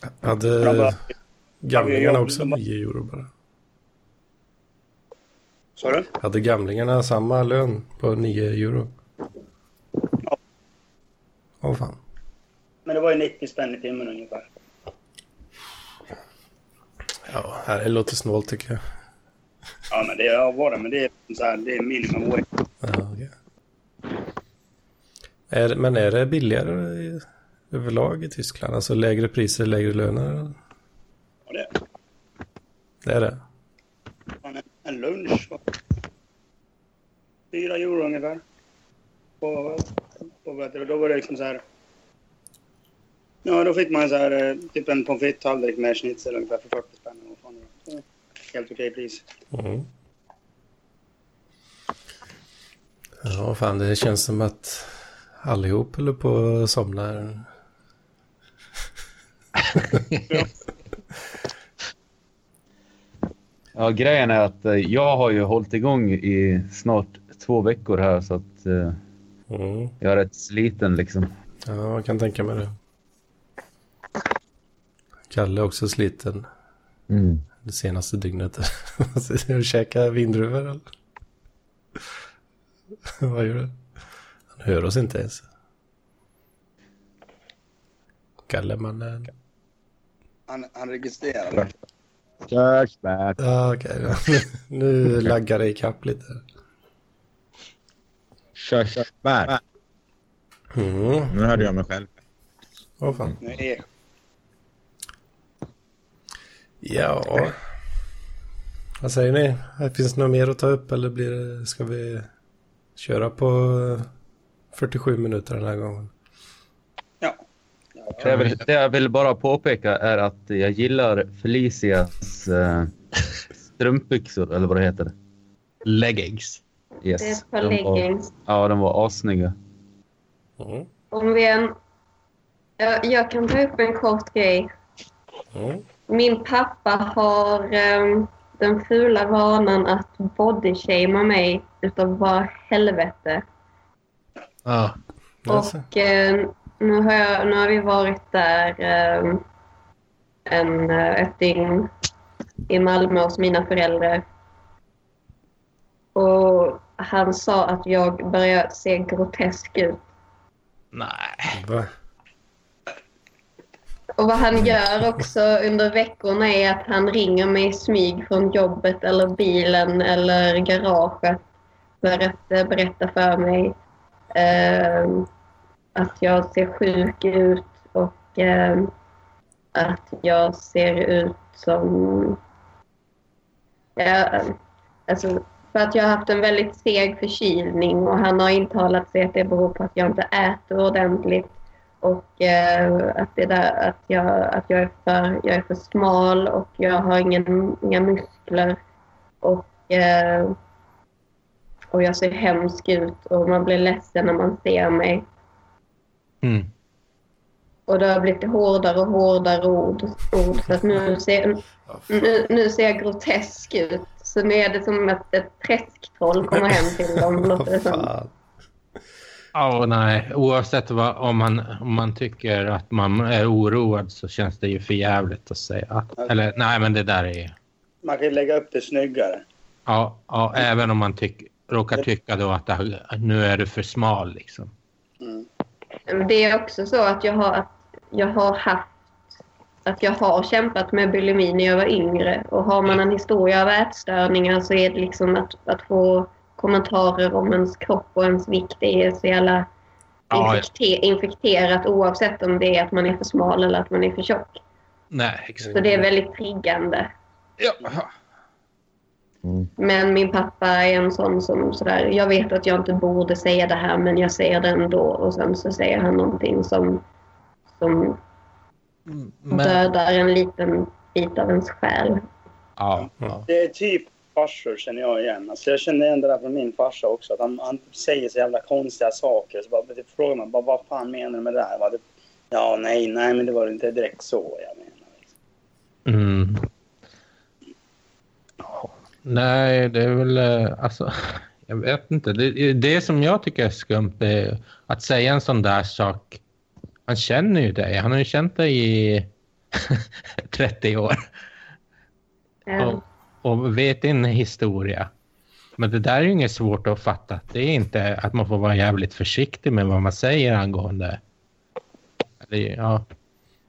De Hade gamlingarna jag- också 9 euro bara? Sa du? Hade gamlingarna samma lön på 9 euro? Ja. Åh fan. Men det var ju 90 spänn i timmen ungefär. Ja, det låter snålt tycker jag. Ja, men det var det. Men det är, så här, det är minimum wage. Ja, okej. Är, men är det billigare överlag i Tyskland? Alltså lägre priser, lägre löner? Och det, Det är det? en, lunch var 4 euro ungefär. Och, och då var det liksom så här. Ja, då fick man så här, eh, typ en pommes frites-tallrik med schnitzel ungefär för 40 spänn. det Helt okej pris. Mm. Ja, fan det känns som att allihop håller på att somna Ja, grejen är att eh, jag har ju hållit igång i snart två veckor här så att eh, Mm. jag är rätt sliten liksom. Ja, jag kan tänka mig det. Kalle är också sliten Mm. det senaste dygnet. Du käkar vindruvor eller? Vad gör du? Han hör oss inte ens. Kalle mannen. Han, han registrerade. Körsbär. Ja, okej. Nu laggar det ikapp lite. Körsbär. Mm. Nu hörde jag mig själv. Åh fan. Nu är Ja. Vad säger ni? Finns det något mer att ta upp eller blir det, ska vi köra på eh, 47 minuter den här gången? Det jag, vill, det jag vill bara påpeka är att jag gillar Felicias eh, strumpbyxor, eller vad det heter. leggings. Yes. Det är ett par De var- leggings. Ja, de var assnygga. Mm. Om vi en... Jag, jag kan ta upp en kort grej. Mm. Min pappa har ehm, den fula vanan att bodyshamea mig utav bara helvete. Ja. Alltså. Och eh, nu, har jag, nu har vi varit där eh, en, eh, ett dygn i Malmö hos mina föräldrar. Och han sa att jag börjar se grotesk ut. Nej. Va? Och vad han gör också under veckorna är att han ringer mig i smyg från jobbet eller bilen eller garaget för att eh, berätta för mig eh, att jag ser sjuk ut och eh, att jag ser ut som... Ja, alltså, för att jag har haft en väldigt seg förkylning och han har intalat sig att det beror på att jag inte äter ordentligt och eh, att, det där, att, jag, att jag, är för, jag är för smal och jag har ingen, inga muskler. Och, eh, och jag ser hemsk ut och man blir ledsen när man ser mig. Mm. Och det har blivit hårdare och hårdare ord. ord så att nu ser, nu, nu ser jag grotesk ut. Så nu är det som att ett träsktroll kommer hem till dem. Låter det som. Ja, nej. Oavsett vad, om, man, om man tycker att man är oroad så känns det ju för jävligt att säga. Att, eller nej, men det där är... Man kan ju lägga upp det snyggare. Ja, ja även om man tyck, råkar tycka då att det, nu är du för smal liksom. Mm. Det är också så att jag har, jag har haft att jag har kämpat med bulimi när jag var yngre. Och har man en historia av ätstörningar så är det liksom att, att få kommentarer om ens kropp och ens vikt det är så jävla Ja, ja. infekte, infekterat oavsett om det är att man är för smal eller att man är för tjock. Nej, exakt. Så det är väldigt triggande. Ja. Mm. Men min pappa är en sån som sådär, jag vet att jag inte borde säga det här men jag säger det ändå. Och sen så säger han någonting som, som Men, dödar en liten bit av ens själ. ja, ja. Det är typ farsor känner jag igen. Alltså jag känner igen det där från min farsa också. Att han, han säger så jävla konstiga saker. Så bara, det frågar man bara, vad fan menar du med det där? Va? Det, ja, nej, nej, men det var inte direkt så jag menar. Mm. Nej, det är väl eh, alltså. Jag vet inte. Det, det som jag tycker är skumt är att säga en sån där sak. Han känner ju dig. Han har ju känt dig i 30 år Eh, och, och vet din historia. Men det där är ju inget svårt att fatta. Det är inte att man får vara jävligt försiktig med vad man säger angående. Eller, ja.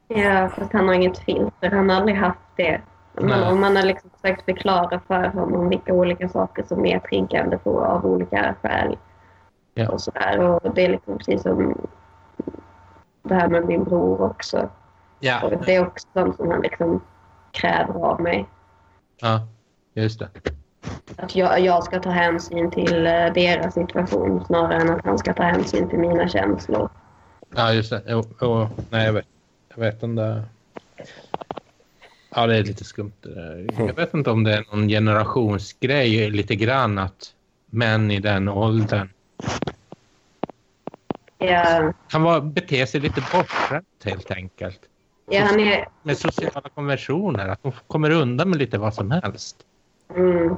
Ja, fast han har inget filter. Han har aldrig haft det. Men om man har liksom försökt förklara för honom vilka olika saker som är triggande på av olika skäl. Ja. Och sådär. Och det är liksom precis som det här med min bror också. Ja. Och det är också sånt som han liksom kräver av mig. ja, just det. Att jag, jag ska ta hänsyn till eh, deras situation snarare än att han ska ta hänsyn till mina känslor. Ja, just det. Jo, jo, nej, jag vet. Jag vet om det... Ja, det är lite skumt. det där. Jag vet inte om det är någon generationsgrej lite grann att män i den åldern Ja, kan vara, bete sig lite bortskämt helt enkelt. ja han är... Med sociala konventioner, att de kommer undan med lite vad som helst. Mm,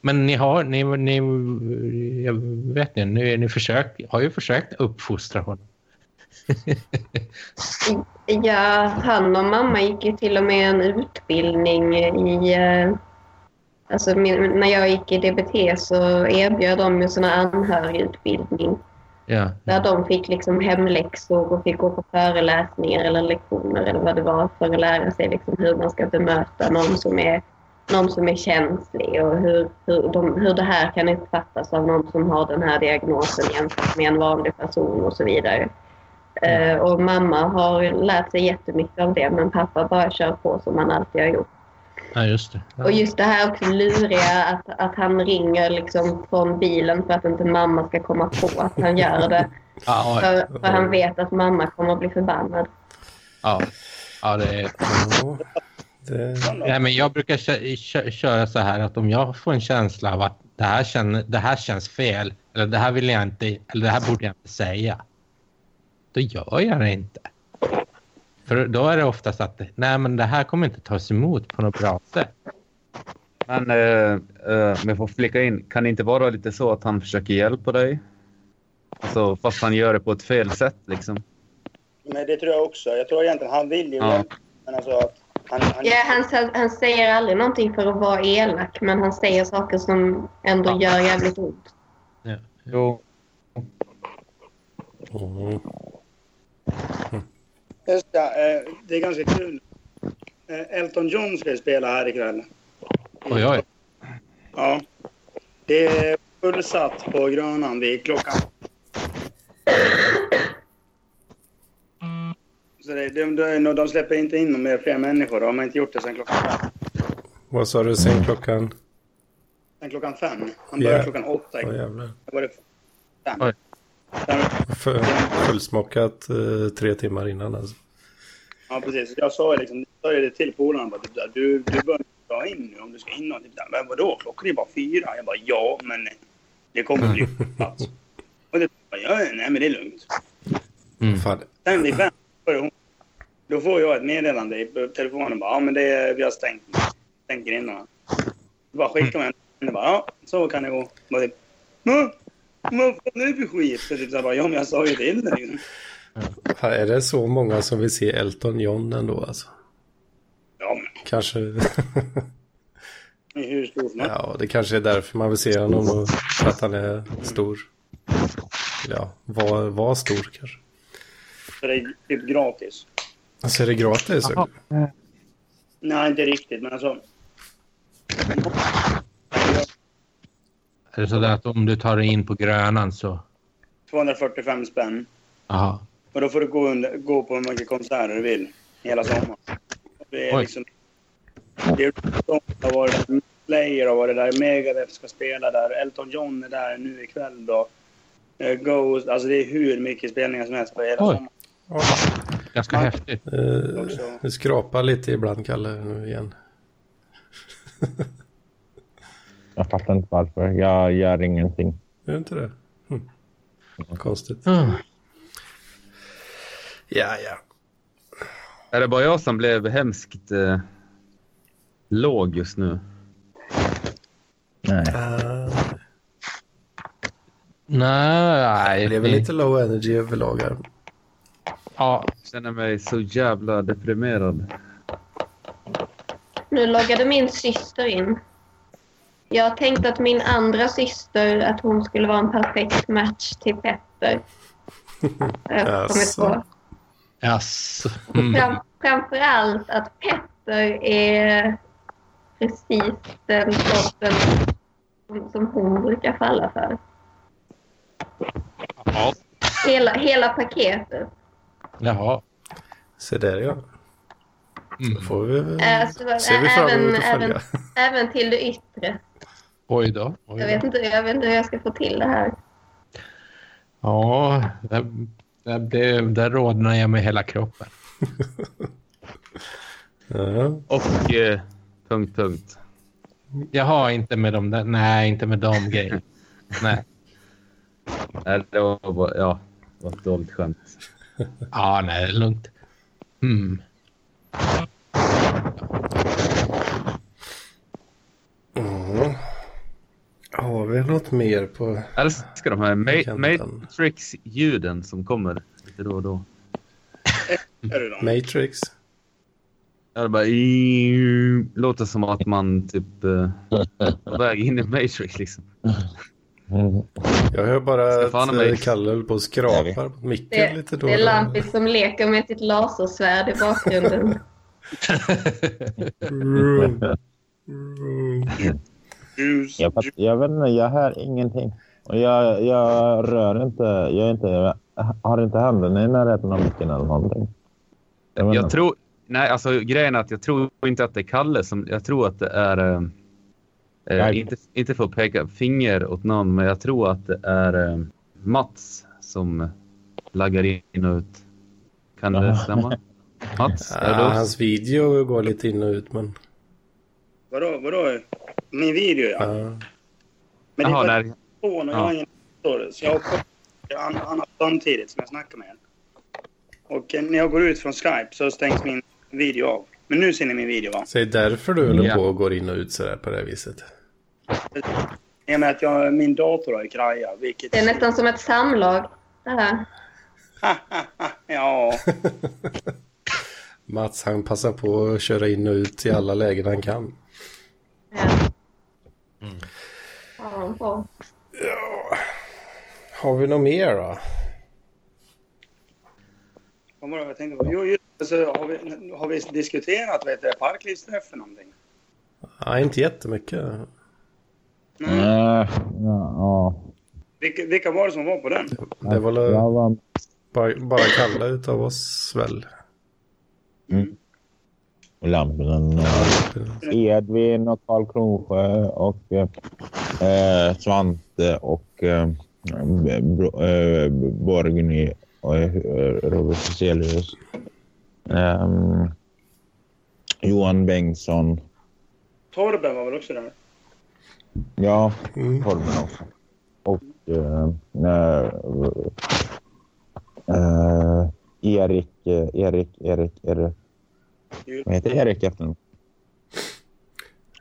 Men ni har, ni, ni jag vet ni, ni, ni försökt, har ju försökt uppfostra honom. Ja, han och mamma gick ju till och med en utbildning i... eh, Alltså när jag gick i DBT så erbjöd de ju här anhörigutbildning. Ja, Där de fick liksom hemläxor och fick gå på föreläsningar eller lektioner eller vad det var för att lära sig liksom hur man ska bemöta någon som är, någon som är känslig och hur, hur, de, hur det här kan uppfattas av någon som har den här diagnosen jämfört med en vanlig person och så vidare. Eh, och mamma har lärt sig jättemycket av det men pappa bara kör på som han alltid har gjort. ja just det. Ja. Och just det här också luriga att, att han ringer liksom från bilen för att inte mamma ska komma på att han gör det. Ja, För, för han vet att mamma kommer att bli förbannad. ja, ja, det är... Ja, det, Nej, men jag brukar kö- kö- köra så här att om jag får en känsla av att det här, känner, det här känns fel eller det här vill jag inte, eller det här borde jag inte säga. Då gör jag det inte. För då är det oftast att nej men det här kommer inte tas emot på något bra sätt. Men eh, eh, om jag får flika in, kan det inte vara lite så att han försöker hjälpa dig? Alltså, fast han gör det på ett fel sätt liksom. Men det tror jag också. Jag tror egentligen han vill ju Ja. men alltså att han, han, Ja, han, han säger aldrig någonting för att vara elak men han säger saker som ändå Ja. gör jävligt ont. Ja. Jo. mm. Just det, eh, det är ganska kul. Eh, Elton John ska spela här ikväll. Oj, oj. Ja. Det är fullsatt på Grönan vid klockan... Så det, de, de, de släpper inte in några mer fler människor. De har inte gjort det sedan klockan fem. Vad sa du sen klockan? Sen klockan fem. Han börjar Ja. klockan åtta. Ikväll. jävlar. Då var det fem. Oj. Fullsmockat eh, tre timmar innan alltså. Ja, precis. Jag sa ju liksom, jag sa det till polaren. bara, typ där, Du, du bör dra in nu om du ska in. Och typ där, men vadå? Klockan är bara fyra. Jag bara, ja, men det kommer bli plats. Och det bara, ja, nej, men det är lugnt. Mm. Fan, Sen vid fem. Då får jag ett meddelande i telefonen. Bara, ja, men det är, vi har stängt, stängt grindarna. Då bara skickar man en. Bara, ja, så kan det gå. Bara, typ, "Ja, vad fan är det för skit? Så typ så här, bara, ja, men jag sa ju till dig. fan, är det så många som vill se Elton John ändå alltså? Ja, men Kanske... hur stor som ja, det kanske är därför man vill se honom och att han är stor. Ja, var, var stor kanske. Så det är typ gratis. Alltså är det gratis? Nej, inte riktigt, men alltså. Är det så där att om du tar dig in på Grönan så... 245 spänn. Jaha. Och då får du gå, under, gå på hur mycket konserter du vill hela sommaren. Det är Oj. liksom... Det är de har varit där. Slayer har varit där. Megadeth ska spela där. Elton John är där nu ikväll då. Eh, Ghost. Alltså det är hur mycket spelningar som helst på hela Oj. sommaren. Ja, Ganska Ja. häftigt. eh, det skrapar lite ibland, Kalle, nu igen. Jag fattar inte varför. Jag gör ingenting. Är det inte det? Hm. Konstigt. Mm. Ja, ja. Är det bara jag som blev hemskt eh, låg just nu? Nej. Uh, Nej, det är väl det- lite low energy överlag här. Ja, Jag känner mig så jävla deprimerad. Nu loggade min syster in. Jag tänkte att min andra syster, att hon skulle vara en perfekt match till Petter. Jaså. Jaså. Mm. Fram, framförallt att Petter är precis den sorten som, som hon brukar falla för. Ja. Hela, hela paketet. Jaha. Se där ja. Mm. Får vi väl... Alltså, Ser vi fram även, emot att följa. även, även till det yttre. Oj då. Oj Jag då. vet, inte, jag vet inte hur jag ska få till det här. Ja, det, det, det, där rodnar jag med hela kroppen. Ja. Och eh, punkt, punkt. Jag har inte med de där, nej, inte med de grejerna. Nej. Nej, det var bara, ja, det var ett dåligt skämt. Ja, nej, det är lugnt. Mm. Har vi något mer på... Jag älskar de här. Matrix-ljuden som kommer lite då och då. Är det då? Matrix? Ja, det bara i- låter som att man typ eh, är på väg in i Matrix liksom. Jag hör bara att. Kalle håller på och skrapar på micken Det, lite då det är. Lampis som leker med sitt lasersvärd i bakgrunden. Ljus, Jag, jag vet inte, jag hör ingenting. Och jag, jag rör inte, jag inte, jag har inte händerna i närheten av micken eller någonting. Jag Jag tror... Nej, alltså grejen är att jag tror inte att det är Kalle som... Jag tror att det är... Eh, eh, inte, inte för att peka finger åt någon, men jag tror att det är eh, Mats som laggar in och ut. Kan det stämma? Mats? Ja, hans video går lite in och ut men... Vadå, vadå? Min video ja. Ja. Men det Jaha, är nej. telefon och jag Ja. har ingen dator. Så jag har annat samtidigt som jag snackar med er. Och eh, när jag går ut från Skype så stängs min video av. Men nu ser ni min video va? Så det är därför du håller Ja. på och går in och ut sådär på det här viset. I och med att jag, min dator har ju krajat, vilket... Det är nästan som ett samlag. Det här. ja, Mats han passar på att köra in och ut i alla lägen han kan. Ja. Ja, bra. Har vi något mer då? vad var det jag tänkte på? Jo, just har vi, har vi diskuterat vet du, parklivsträff för någonting? Nej, inte jättemycket. Nej. Nej, ja, ja. Vilka, vilka var det som var på den? Det var väl bara, bara Kalle utav oss väl. Lampen, eh, Edvin och Karl Kronsjö och eh, Svante och eh, eh, Borgny och eh, Robert Cecilius. Ehm, Johan Bengtsson. Torben var väl också där? Ja, Mm. Torben också. Och eh, eh, eh, Erik, eh, Erik, Erik, Erik. Vad heter Erik efternamn?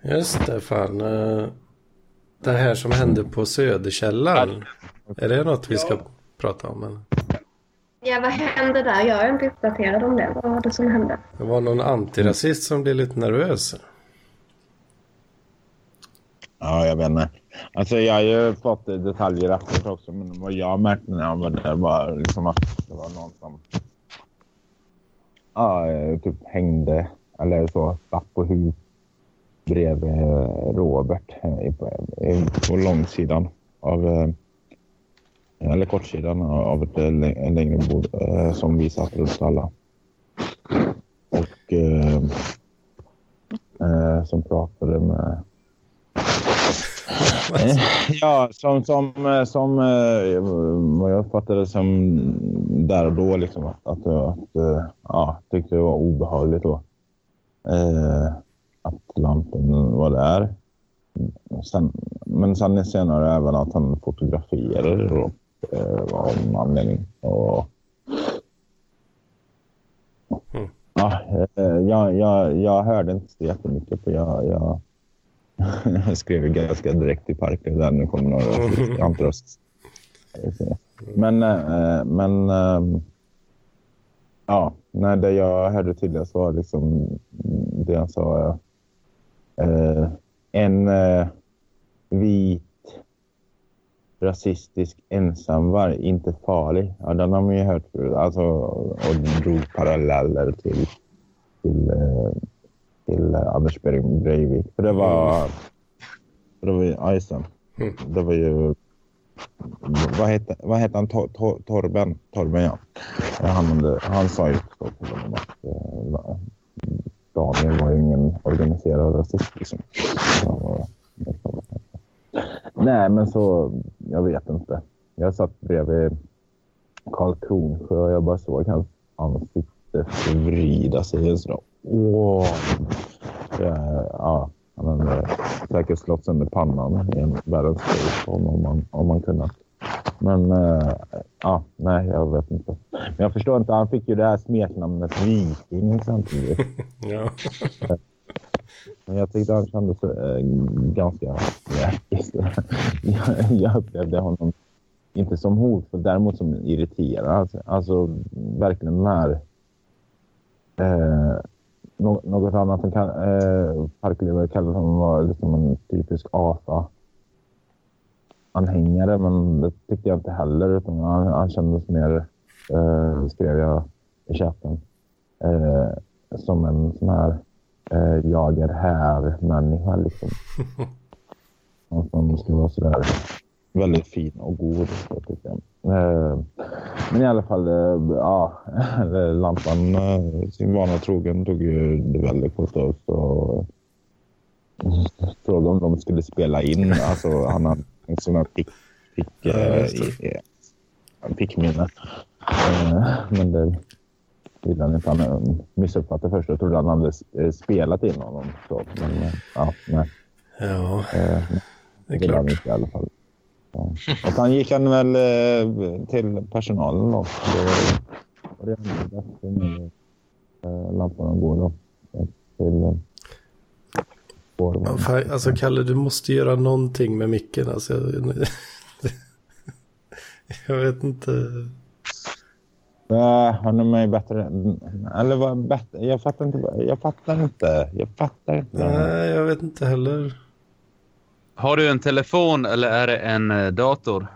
Just det, fan. eh, Det här som hände på Söderkällan. Är det något vi ska Ja. prata om? Eller? Ja, vad hände där? Jag är inte uppdaterad om det. Vad var det som hände? Det var någon antirasist som blev lite nervös. Ja, jag vet inte. Alltså jag har ju fått detaljer efteråt också, men vad jag märkte när jag var där var liksom att det var någon som ja, typ hängde eller så, satt på huk bredvid eh, Robert eh, på, långsidan av eh, eller kortsidan av ett en längre bord som vi satt runt alla. Och eh, som pratade med Ja, som, som, eh, som eh, vad jag uppfattade som där och då liksom att, att, att eh, ja, tyckte det var obehagligt då. Eh, att lampen var där. sen, men sen senare även att han fotograferade då, eh, av en anledning. Och, Mm. ja, eh, jag, jag, jag hörde inte så jättemycket för jag, jag, jag skrev ganska direkt till Parker där nu kommer några rasister, antirasister. Men, eh, men ehm, ja, när det jag hörde tydligast var liksom det han sa. Eh, en eh, vit rasistisk ensamvarg, inte farlig. Ja, den har man ju hört förut. Alltså, och drog paralleller till, till, eh, till eh, Anders Bre- Breivik. För det var... För det var ju, ja, det. Mm. Det var ju... Vad hette, vad hette han? Tor, Tor, Torben? Torben, ja. Ja, Han, han sa ju till honom att eh, Daniel var ju ingen organiserad rasist. Liksom. Var, Nej, men så... Jag vet inte. Jag satt bredvid Karl Kronsjö och jag bara såg hans ansikte förvrida sig. Och så, Åh! Ja, han hade säkert slått sönder pannan i en världens skit om, man, om man kunnat. Men eh, ja, nej, jag vet inte. Men jag förstår inte. Han fick ju det här smeknamnet Viking samtidigt. Ja. Men jag tyckte han kändes äh, ganska jäkig. jag, jag upplevde honom inte som hotfull, däremot som irriterad. Alltså, alltså verkligen den här... Eh, nå- något annat som kan, eh, parkledare kallade honom var liksom en typisk AFA anhängare, men det tyckte jag inte heller. Utan han, han kändes mer, eh, skrev jag i chatten, eh, som en sån här eh, jag är här-människa. Liksom. Någon som skulle vara sådär väldigt fin och god. Tycker jag. Eh, men i alla fall, eh, ja, lampan eh, sin vana trogen tog ju det väldigt på oss och frågade om de skulle spela in. Alltså, han har en sån här pick, pick, Ja, pickminne. Men det ville han inte. Han missuppfattade först. Jag trodde han hade spelat in honom. Så, men ja, nej. ja, det är klart. inte i alla fall. Ja. Och sen gick han väl eh, till personalen då. Det var det enda med eh, lamporna går då. Eh, Till eh, Alltså Kalle, du måste göra någonting med micken. Alltså, jag, jag vet inte. Han är mig bättre. Eller vad bättre? Jag fattar inte. Jag fattar inte. Jag fattar inte. Nej, jag vet inte heller. Har du en telefon eller är det en eh, dator?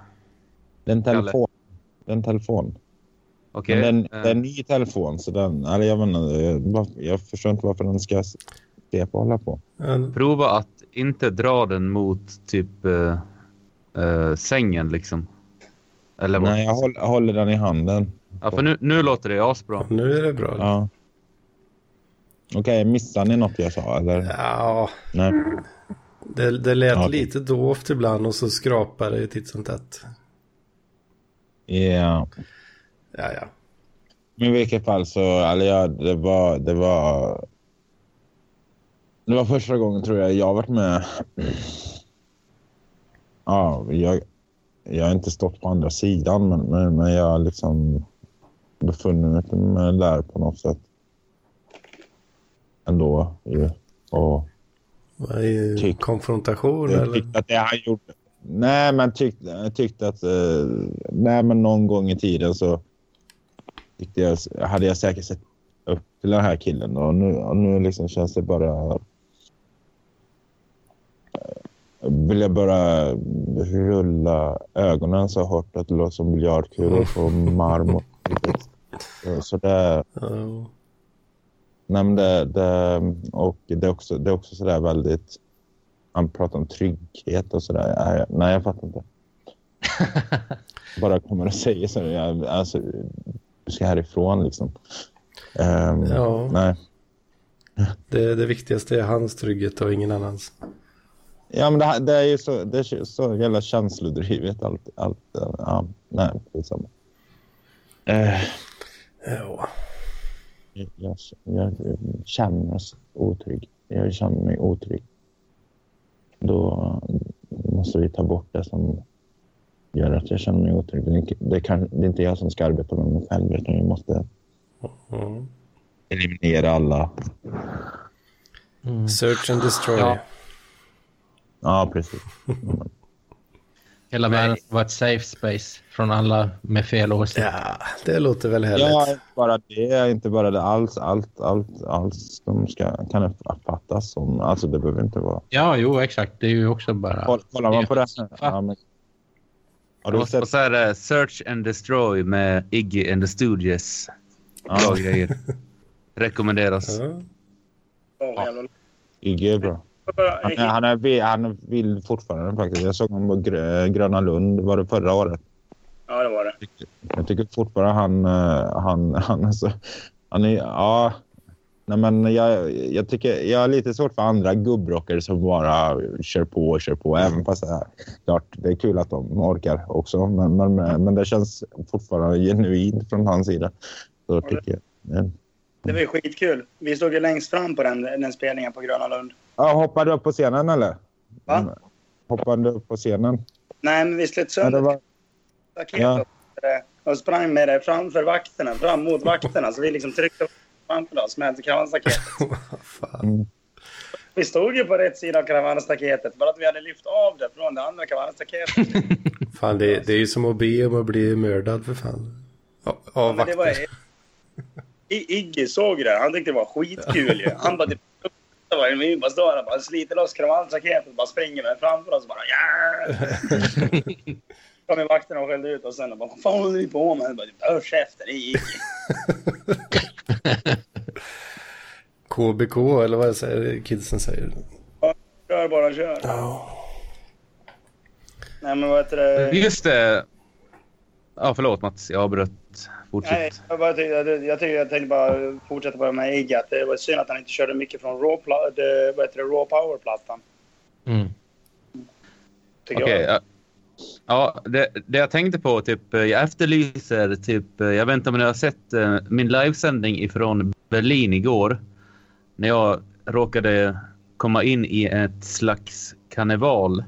Det är en telefon. Det är en telefon. Okej. Men den, eh, det är en ny telefon. Så den, eller jag, menar, jag, jag förstår inte varför den ska och hålla på. Ja, Prova att inte dra den mot typ eh, eh, sängen liksom. Eller vad? Nej, jag håller, jag håller den i handen. Ja, för nu, nu låter det asbra. nu är det bra. Ja. Okej, missade ni något jag sa? Eller? Ja, Nej. Det, det lät Ja. lite dovt ibland och så skrapade det titt som tätt. Ja. Ja, ja. Men i vilket fall så, eller ja, det var, det var... Det var första gången tror jag jag varit med. Ja, jag, jag har inte stått på andra sidan, men, men, men jag har liksom befunnit mig där på något sätt. Ändå. ju. Och Vad är Tyck- konfrontation eller? tyckte att det han gjorde... Nej, men tyckte, jag tyckte att... Eh, nej, men någon gång i tiden så tyckte jag, hade jag säkert sett upp till den här killen. Och nu, och nu liksom känns det bara... eh, Vill jag bara rulla ögonen så hårt att det låter som biljardkulor på marmor. Så- Så det... Ja. Nej, men det, det, och det är också, det är också sådär väldigt... Han pratar om trygghet och sådär. Nej, Nej, jag fattar inte. Bara kommer och säger så. Jag, alltså, du ska härifrån liksom. Ehm, Ja. Nej. Det, det viktigaste är hans trygghet och ingen annans. Ja, men det, här- det är ju så, det är så jävla känslodrivet. Allt, allt, ja, nej, skitsamma. Uh, Ja. Jag, jag, känner mig otrygg. Jag känner mig otrygg. då måste vi ta bort det som gör att jag känner mig otrygg. Det, det, kan, det är inte jag som ska arbeta med mig själv utan vi måste Mm. eliminera alla. Mm. Search and destroy. Ja. Ja, precis. Hela världen ska vara ett safe space från alla med fel åsikt. Ja, det låter väl härligt. Ja, inte bara det, inte bara det. Allt, allt, allt, allt de ska, kan uppfattas som. Alltså det behöver inte vara. Ja, jo, exakt. Det är ju också bara... Koll- Kollar man på det här. Ja, men... Har du Och sett? så är det Search and Destroy med Iggy and the. Bra Ja, grejer. Rekommenderas. Ja. Jävlar. Iggy är bra. Han är, han, är, han är vild fortfarande faktiskt. Jag såg honom på Grö- Gröna Lund var det förra året. Ja, det var det. Jag tycker fortfarande han, eh, han, han är så... Han är, ja... Nej, men jag, jag, tycker, jag har lite svårt för andra gubbrockare som bara kör på och kör på. Även fast det är, klart, det är kul att de orkar också. Men, men, men det känns fortfarande genuint från hans sida. Så tycker jag. Men- Det var skitkul. Vi stod ju längst fram på den, den spelningen på Gröna Lund. Ja, hoppade du upp på scenen eller? Va? Hoppade du upp på scenen? Nej, men vi slet Ja, sönder det var, Ja. och sprang med det framför vakterna, fram mot vakterna. Så vi liksom tryckte framför oss med kravallstaketet. Fan. mm. Vi stod ju på rätt sida av kravallstaketet för att vi hade lyft av det från det andra kravallstaketet. Fan, det, det är ju som att be om att bli mördad för fan. Ja, av Men det var... vakter. I, Iggy såg det. Han tyckte det var skitkul ju. Han bara typ... Det var ju vi bara står där bara sliter loss kravallstaketet och bara springer med framför oss bara ja. Kommer vakterna och skällde ut och sen bara vad fan håller ni på med? Jag Bara, Hör käften, det är Iggy. KBK eller vad säger kidsen säger. Kör bara, kör. Ja. Nej men vad heter det? Just det. Ja, förlåt Mats. Jag avbröt. Nej, Fortsätt. jag, bara tyckte, jag, jag, tyckte, jag tänkte bara fortsätta på det med Iggy. Att det var synd att han inte körde mycket från Raw, pla- det, vad heter det, raw Power-plattan. Mm. Okej. jag. ja. Ja, det, det jag tänkte på, typ, eh, jag efterlyser, typ, eh, jag vet inte om ni har sett eh, min livesändning ifrån Berlin igår. När jag råkade komma in i ett slags karneval.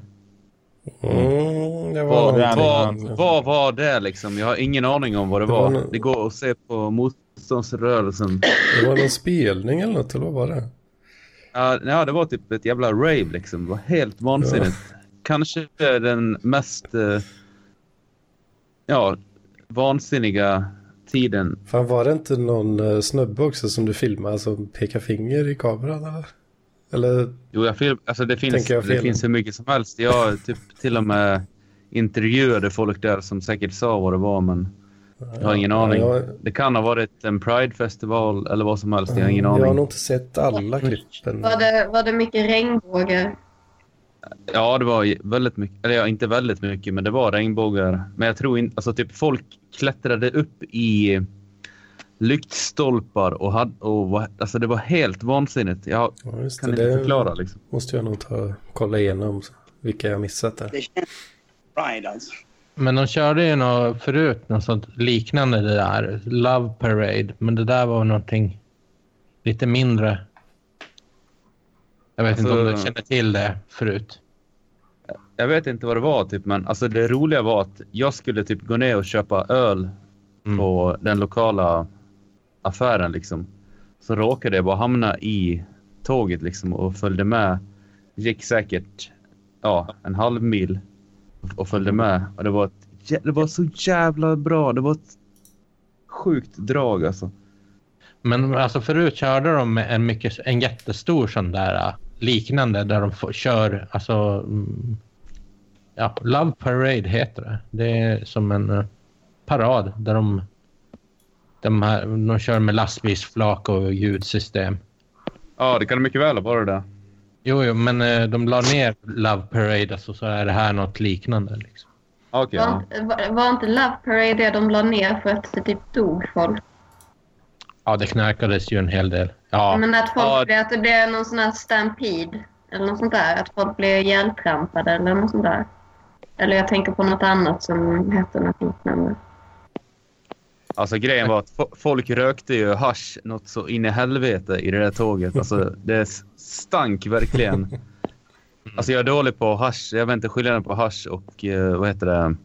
Mm, det var Vad, vad, vad var det liksom? Jag har ingen aning om vad det Det var var. nå- Det går att se på motståndsrörelsen. Det var någon spelning eller något, eller vad var det? Ja, ja, det var typ ett jävla rave liksom. Det var helt vansinnigt. Kanske den mest eh, ja, vansinniga tiden. Fan var det inte någon uh, snubbe också som du filmade som pekar finger i kameran eller? Eller? Jo, jag film, alltså det finns, fel? det finns hur mycket som helst. Jag typ till och med intervjuade folk där som säkert sa vad det var, men jag har ingen aning. Jag, Det kan ha varit en Pride-festival eller vad som helst. Jag har ingen jag har aning. nog inte sett alla klippen. Var det, var det mycket regnbågar? Ja, det var väldigt mycket. Eller ja, inte väldigt mycket, men det var regnbågar. Men jag tror inte... Alltså typ folk klättrade upp i lyktstolpar och hade... Och, alltså det var helt vansinnigt. Jag Ja, just kan det. inte förklara liksom. måste jag nog ta kolla igenom vilka jag missat där. Det känns Pride alltså. Men de körde ju något förut, något sånt liknande det där. Love Parade. Men det där var någonting lite mindre. Jag vet inte om du Alltså- känner till det förut. Jag vet inte vad det var typ, men alltså det roliga var att jag skulle typ gå ner och köpa öl Mm. på den lokala affären liksom. Så råkade jag bara hamna i tåget liksom och följde med. Gick säkert ja, en halv mil och följde med. Och det var, ett, det var så jävla bra. Det var ett sjukt drag alltså. Men alltså förut körde de en, mycket, en jättestor sån där äh, liknande där de får, kör, alltså, mm, ja, Love Parade heter det. Det är som en äh, parad där de, de, här, de kör med lastbilsflak och ljudsystem. Ja, det kan mycket väl varit det. Jo, jo, men äh, de la ner Love Parade alltså, så är det här något liknande. Liksom. Okej. Var, var, var inte Love Parade det de la ner för att det typ dog folk? Ja, det knarkades ju en hel del. Ja, Men att, folk Ja. blev, att det blev någon sån här stampede eller något sånt där. Att folk blev ihjältrampade eller något sånt där. Eller jag tänker på något annat som hette något liknande. Alltså grejen var att fo- folk rökte ju hasch något så in i helvete i det där tåget. Alltså det stank verkligen. Alltså jag är dålig på hash. Jag vet inte skillnaden på hash och eh, vad heter det?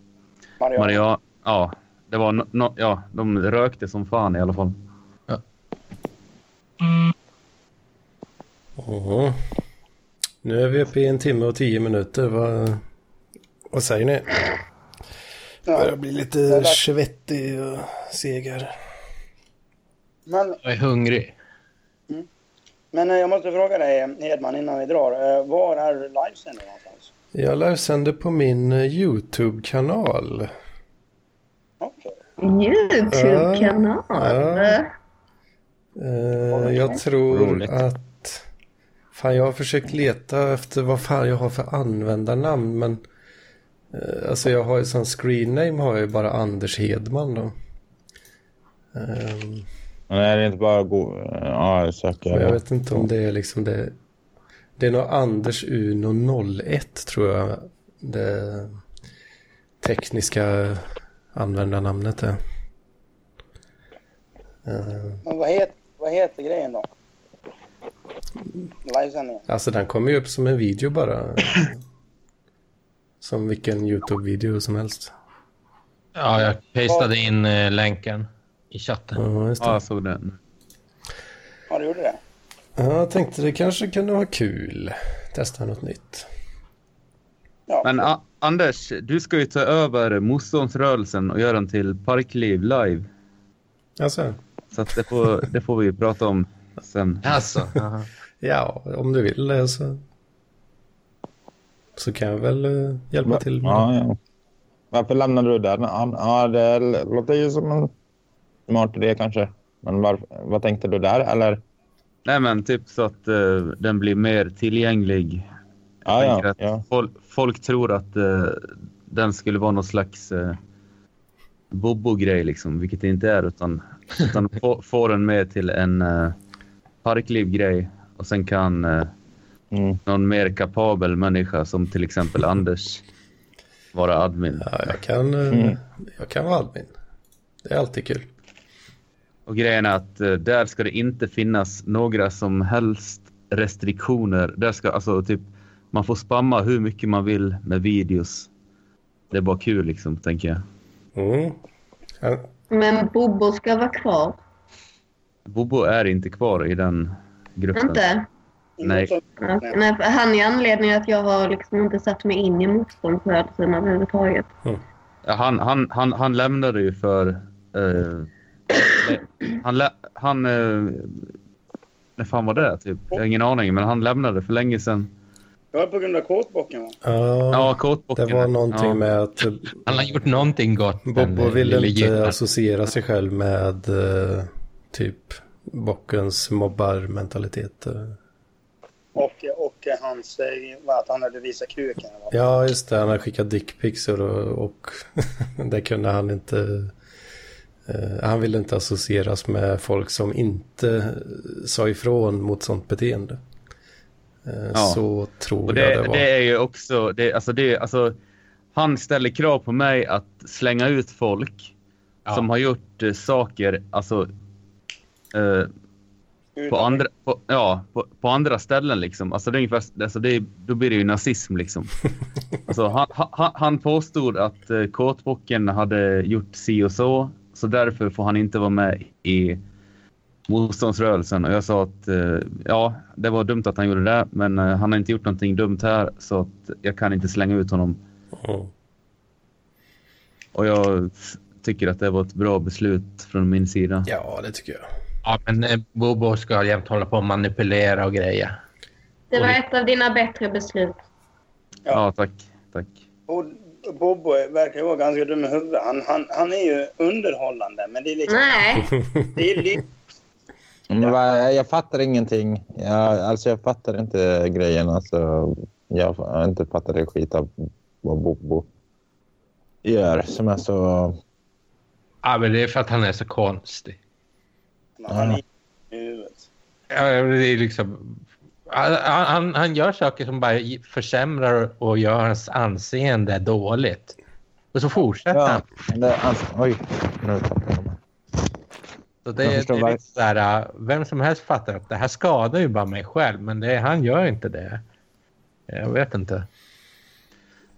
Mariana. Maria. Ja, det var no, no, ja, de rökte som fan i alla fall. Mhm. Nu är vi uppe i en timme och tio minuter. Vad, vad säger ni? Börjar Ja. bli lite svettig och seg här. Men, Jag är hungrig. men eh, jag måste fråga dig, Hedman, innan vi drar. eh, Var är livesändningen någonstans? Jag livesänder på min eh, YouTube-kanal. Okej. Youtube-kanal. Ja. Eh, jag tror Roligt. att... Fan, jag har försökt leta efter vad fan jag har för användarnamn, men... eh, alltså jag har ju som screen name har jag ju bara Anders Hedman då. Ehm, Men är det inte bara go- ja, och jag vet inte om det är liksom det... Det är nog Anders Uno 01 tror jag det tekniska användarnamnet är. Ehm, Men vad, het, vad heter grejen då? Livesändningen? Alltså den kommer ju upp som en video bara. som vilken YouTube-video som helst. Ja, jag pastade in eh, länken i chatten. Ja, just Ja, det. jag såg den. Ja, du gjorde det? Ja, jag tänkte det kanske kunde vara kul. Testa något nytt. Ja. Men A- Anders, du ska ju ta över motståndsrörelsen och göra den till Parkliv live. Alltså, Så att det, får, det får vi ju prata om sen. Alltså. ja, om du vill det så. Så kan jag väl eh, hjälpa till. Ja, ja. Varför lämnade du den? Ja, ja, det låter ju som en smart idé kanske. Men var, vad tänkte du där? Eller? Nej men typ så att eh, den blir mer tillgänglig. Tänker ja, att ja. Folk, folk tror att eh, den skulle vara någon slags eh, Bobo-grej liksom, vilket det inte är utan, utan få, få den med till en eh, Parkliv-grej och sen kan eh, Mm. någon mer kapabel människa som till exempel Anders vara admin. Ja, jag kan, Mm. jag kan vara admin. Det är alltid kul. Och grejen är att eh, där ska det inte finnas några som helst restriktioner. Där ska alltså typ man får spamma hur mycket man vill med videos. Det är bara kul liksom, tänker jag. Mm. Ja, Men Bobo ska vara kvar. Bobo är inte kvar i den gruppen. Inte? Nej. Nej, för han är anledningen att jag har liksom inte satt mig in i motståndsrörelsen överhuvudtaget. Ja, han, han, han, han lämnade ju för... eh, han... lä- han eh, när fan var det? Typ? Jag har ingen aning, men han lämnade för länge sedan. Det var på grund av kåtbocken va? ja, Ja, kåtbocken. det var någonting ja. med att eh, Han har gjort någonting gott. Bobbo eh, ville inte associera sig själv med eh, typ bockens mobbarmentalitet. eh. Och, och hans, eh, vad, att han hade visat kuken. Ja, just det. Han har skickat dickpics och, och det kunde han inte... eh, han ville inte associeras med folk som inte sa ifrån mot sånt beteende. Eh, Ja. Så tror Och jag det, det var. det är ju också... Det, alltså det, alltså, han ställer krav på mig att slänga ut folk Ja. som har gjort eh, saker alltså, eh, på, andra, på, ja, på, på andra ställen. Liksom. Alltså, det är ungefär, alltså det, då blir det ju nazism. Liksom. Alltså, han, han, han påstod att eh, kåtbocken hade gjort si och så, så därför får han inte vara med i motståndsrörelsen. Och jag sa att eh, ja, det var dumt att han gjorde det, men eh, han har inte gjort någonting dumt här, så att jag kan inte slänga ut honom. Mm. Och jag tycker att det var ett bra beslut från min sida. Ja, det tycker jag. Ja, men eh, Bobo ska jämt hålla på och manipulera och greja. Det var ett av dina bättre beslut. Ja, tack. tack. Och Bobo verkar vara ganska dum i huvudet. Han, han, han är ju underhållande, men det är liksom... Nej, Det är li- Men vad- jag fattar ingenting. Jag, alltså jag fattar inte grejen. Alltså, jag har inte fattat det skit av vad Bobo gör som är så... Ja, men det är för att han är så konstig. han är i huvudet. Ja, det är liksom... Han, han, han gör saker som bara försämrar och gör hans anseende dåligt. Och så fortsätter Ja, han. alltså, oj, nu tappade jag. Så det, Jag det är lite så här, äh, vem som helst fattar att det här skadar ju bara mig själv, men det, han gör inte det. Jag vet inte.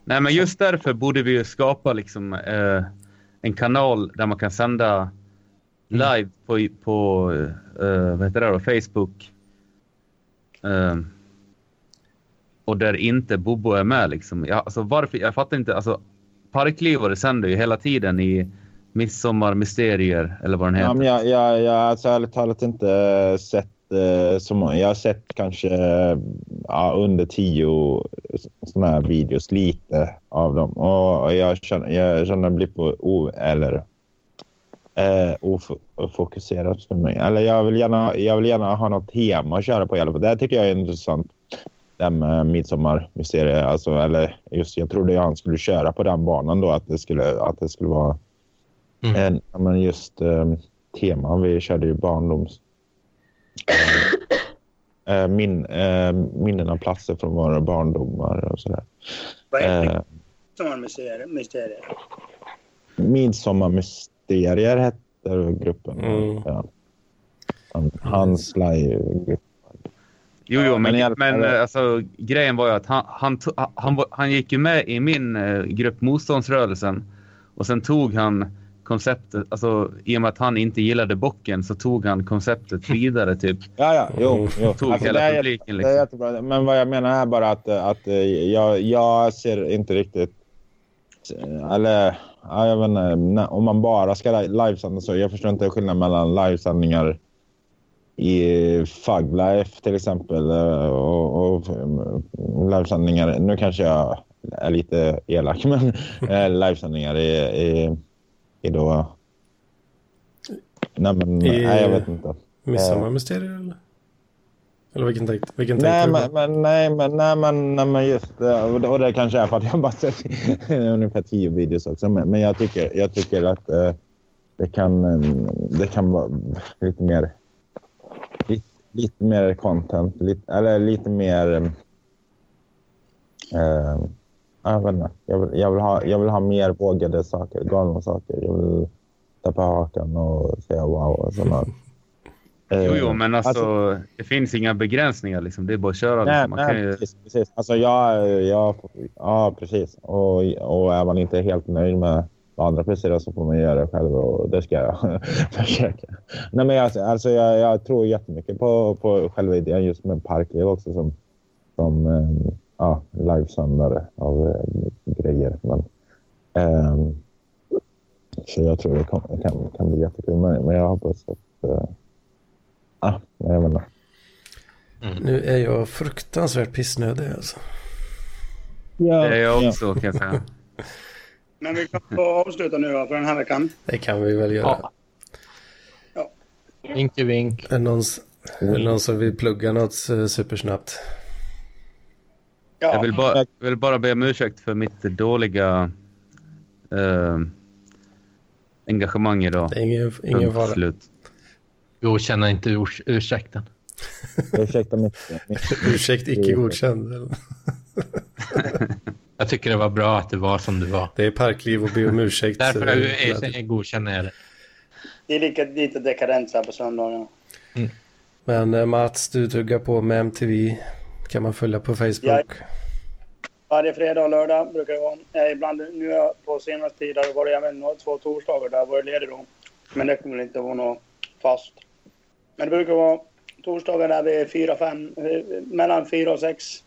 Nej, men just därför borde vi ju skapa liksom, eh, en kanal där man kan sända live på, på eh, vad heter det då, Facebook. Eh, och där inte Bobo är med. Liksom. Jag, alltså, varför, jag fattar inte. Alltså, Parklivare sänder ju hela tiden i Midsommarmysterier eller vad den heter. Ja, men jag, jag, jag har alltså ärligt talat inte sett eh, så många. Jag har sett kanske ja, under tio sådana här videos, lite av dem. Och jag känner, jag känner blir på o, eller eh, ofokuserat för mig. Eller jag vill, gärna, jag vill gärna ha något tema att köra på i alla fall. Det här tycker jag är intressant. Det här med midsommarmysteriet. Alltså, eller just, jag trodde han skulle köra på den banan då, att det skulle, att det skulle vara Mm. en, men just eh, tema. Vi körde ju barndoms... Eh, min, eh, minnen av platser från våra barndomar och sådär. Vad heter Eh, Midsommarmysteriet? Mysteriet? Midsommarmysterier hette gruppen. Mm. Ja. Han- Hans live-grupp. Jo, jo, men, men alltså, grejen var ju att han, han, han, han gick ju med i min eh, grupp Motståndsrörelsen och sen tog han konceptet, alltså i och med att han inte gillade bocken så tog han konceptet vidare typ. Ja, ja, jo. jo. Tog Alltså, hela det är- publiken Det är liksom. jättebra. Men vad jag menar är bara att, att eh, jag, jag ser inte riktigt... Eller, ja, jag vet inte. Om man bara ska li- livesända så. Jag förstår inte skillnaden mellan livesändningar i Fug Life till exempel eh, och, och eh, livesändningar. Nu kanske jag är lite elak, men eh, livesändningar i, i, i då... Nej, men, I- nej, jag vet inte. Midsommarmysterier eller? Eller vilken tänkte, vilken Nej du men, nej, men, nej, men, nej, men just det. Och det- och det kanske är för att jag bara sett ungefär tio videos också. Men, men jag, tycker, jag tycker att eh, det, kan, eh, det kan vara lite mer lite, lite mer content. Lite, eller lite mer... Eh, jag, vet inte. Jag, vill, jag, vill ha, jag vill ha mer vågade saker, galna saker. Jag vill tappa hakan och säga wow och sådana. Eh, Jo, jo, men alltså, det finns inga begränsningar liksom. Det är bara att köra. Nej, Liksom. Man kan nej ju... precis, precis. Alltså jag, jag, ja, precis. Och, och är man inte helt nöjd med vad andra presterar så får man göra det själv och det ska jag försöka. Nej, men jag, alltså jag, jag tror jättemycket på, på själva idén just med Parkliv också som, som eh, ja, livesändare av eh, grejer. Men, ehm, så jag tror det kan, kan, kan bli jättekul. Men, men jag hoppas att... Jag vet inte. Nu är jag fruktansvärt pissnödig alltså. Ja, Det är jag ja. också kan jag säga. Men vi kan få avsluta nu för den här veckan. Det kan vi väl göra. Ja. Vinke vink. Är, det någon, är det någon som vill plugga något eh, supersnabbt? Ja, Jag vill bara, vill bara be om ursäkt för mitt dåliga eh, engagemang idag. Det är ingen, ingen fara. Slut. Godkänner inte urs ursäkten. Ursäkta mitt... mitt Ursäkt icke godkänd. Jag tycker det var bra att det var som det var. Det är parkliv och be om ursäkt. Därför eh, är, är, godkänner jag det. det är lika, lite dekadent så här på söndagarna. Men eh, Mats, du tuggar på med MTV. Kan man följa på Facebook. Ja. Varje fredag och lördag brukar det vara. Eh, ibland, nu är jag på senaste tid har det varit även några- två torsdagar där jag varit ledig då. Men det kommer inte vara något fast. Men det brukar vara torsdagar där vi är fyra, fem, eh, mellan fyra och sex.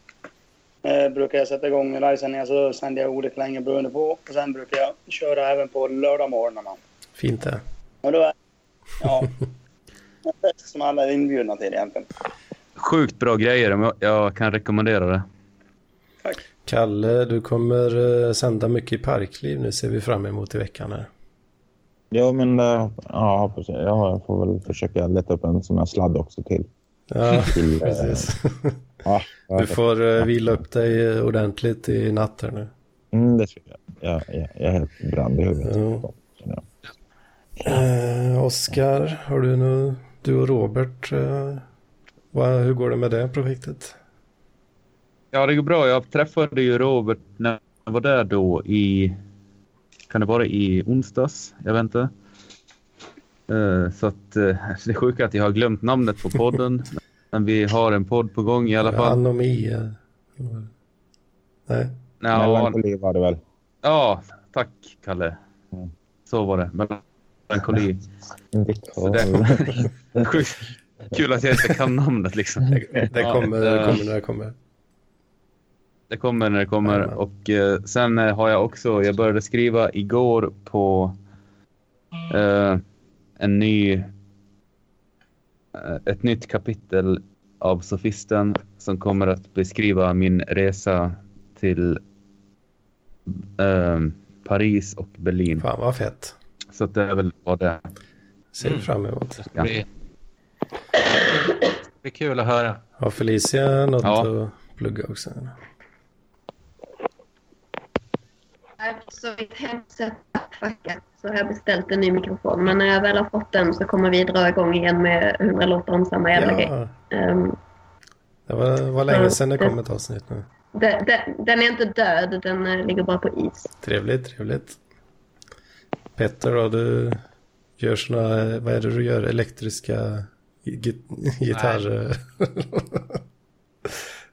Eh, brukar jag sätta igång livesändningar så sänder jag olika länge beroende på. Och sen brukar jag köra även på lördagmorgnarna. Fint det. Och då är ja, som alla är inbjudna till egentligen. Sjukt bra grejer. jag kan rekommendera det. Tack. Kalle, du kommer eh, sända mycket i parkliv nu ser vi fram emot i veckan här. Jo, men eh, ja, hoppas jag. jag får väl försöka leta upp en sån här sladd också till. Ja, till eh, precis. ja, ja, Du får eh, vila upp dig ordentligt i natt här nu. mm, det ska jag. Jag, jag, jag är helt bränd i huvudet. Ja. Eh, Oskar, har du nu, du och Robert, eh, vad, hur går det med det projektet? Ja, det går bra. Jag träffade ju Robert när jag var där då i... Kan det vara i onsdags? Jag vet inte. Eh, Så att eh, det är sjukt att jag har glömt namnet på podden. Men vi har en podd på gång i alla fall. Anomi. eh, Nej. Ja, Melankoli var det väl? ja, tack Kalle. Mm. Så var det. Melankoli. Dick Så det Sjukt kul att jag inte kan namnet liksom. Det kommer, det kommer när det kommer. Det kommer när det kommer. Jajamän. Och eh, sen eh, har jag också, jag började skriva igår på eh, en ny, eh, ett nytt kapitel av Sofisten som kommer att beskriva min resa till eh, Paris och Berlin. Fan vad fett. Så att det är väl vad det är. Ser vi fram emot. Bli, det blir kul att höra. Har Felicia något Ja. att plugga också? Så mitt headset är fuckat så har jag beställt en ny mikrofon. Men när jag väl har fått den så kommer vi dra igång igen med 100 låtar om samma jävla grej. Ja, Ehm, det var, var länge sedan det det- kom ett avsnitt nu. den, den, den är inte död, den eh, ligger bara på is. Trevligt, trevligt. Petter då, du gör såna, vad är det du gör, elektriska git- gitarrer?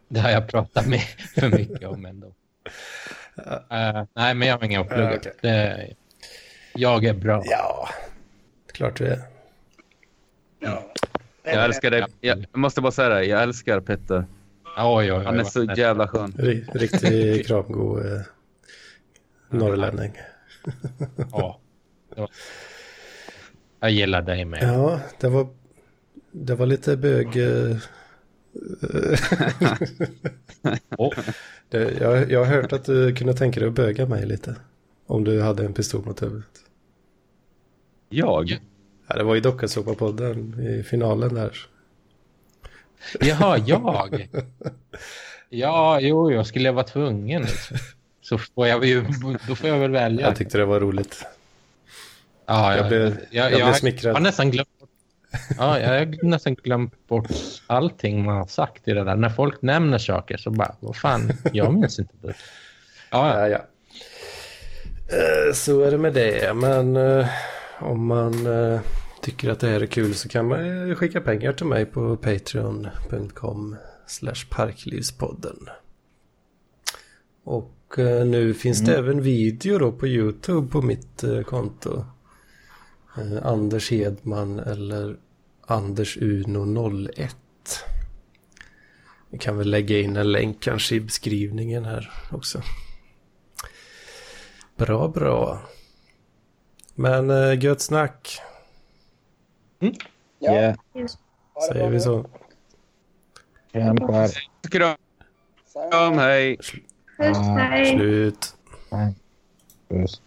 Det har jag pratat med för mycket om ändå. Eh, nej, men jag har inga att plugga. Ja, okej. Det- Jag är bra. ja, klart du är. Ja. Jag älskar dig. Jag måste bara säga det, jag älskar Petter. Oj, oj, oj, Han är så jävla skön. Ri- Riktig kramgo eh, norrlänning. Ja. Var- Jag gillar dig med. Ja, det var, det var lite bög... eh, Åh, det, jag, jag har hört att du kunde tänka dig att böga mig lite. Om du hade en pistol mot huvudet. Jag? Ja, det var i Dockasåpa-podden i finalen där. Jaha, jag? Ja, jo, jag skulle vara tvungen. Liksom. Så får jag ju, då får jag väl välja. Jag tyckte det var roligt. ja, jag blev- jag blev smickrad. Jag har nästan glömt ja, jag har nästan glömt bort allting man har sagt i det där. När folk nämner saker så bara, vad fan, jag minns inte det. Ja, ja. Ja. Eh, Så är det med det. Men eh, om man eh, tycker att det här är kul så kan man skicka pengar till mig på patreon.com slash parklivspodden. Och nu finns det även video då på YouTube på mitt konto. Anders Hedman eller Anders Uno 01. Vi kan väl lägga in en länk kanske i beskrivningen här också. Bra, bra. Men uh, gött snack, Ja, säger vi så. kämpar. Kram, kram hej. Puss, hej! Slut. Puss.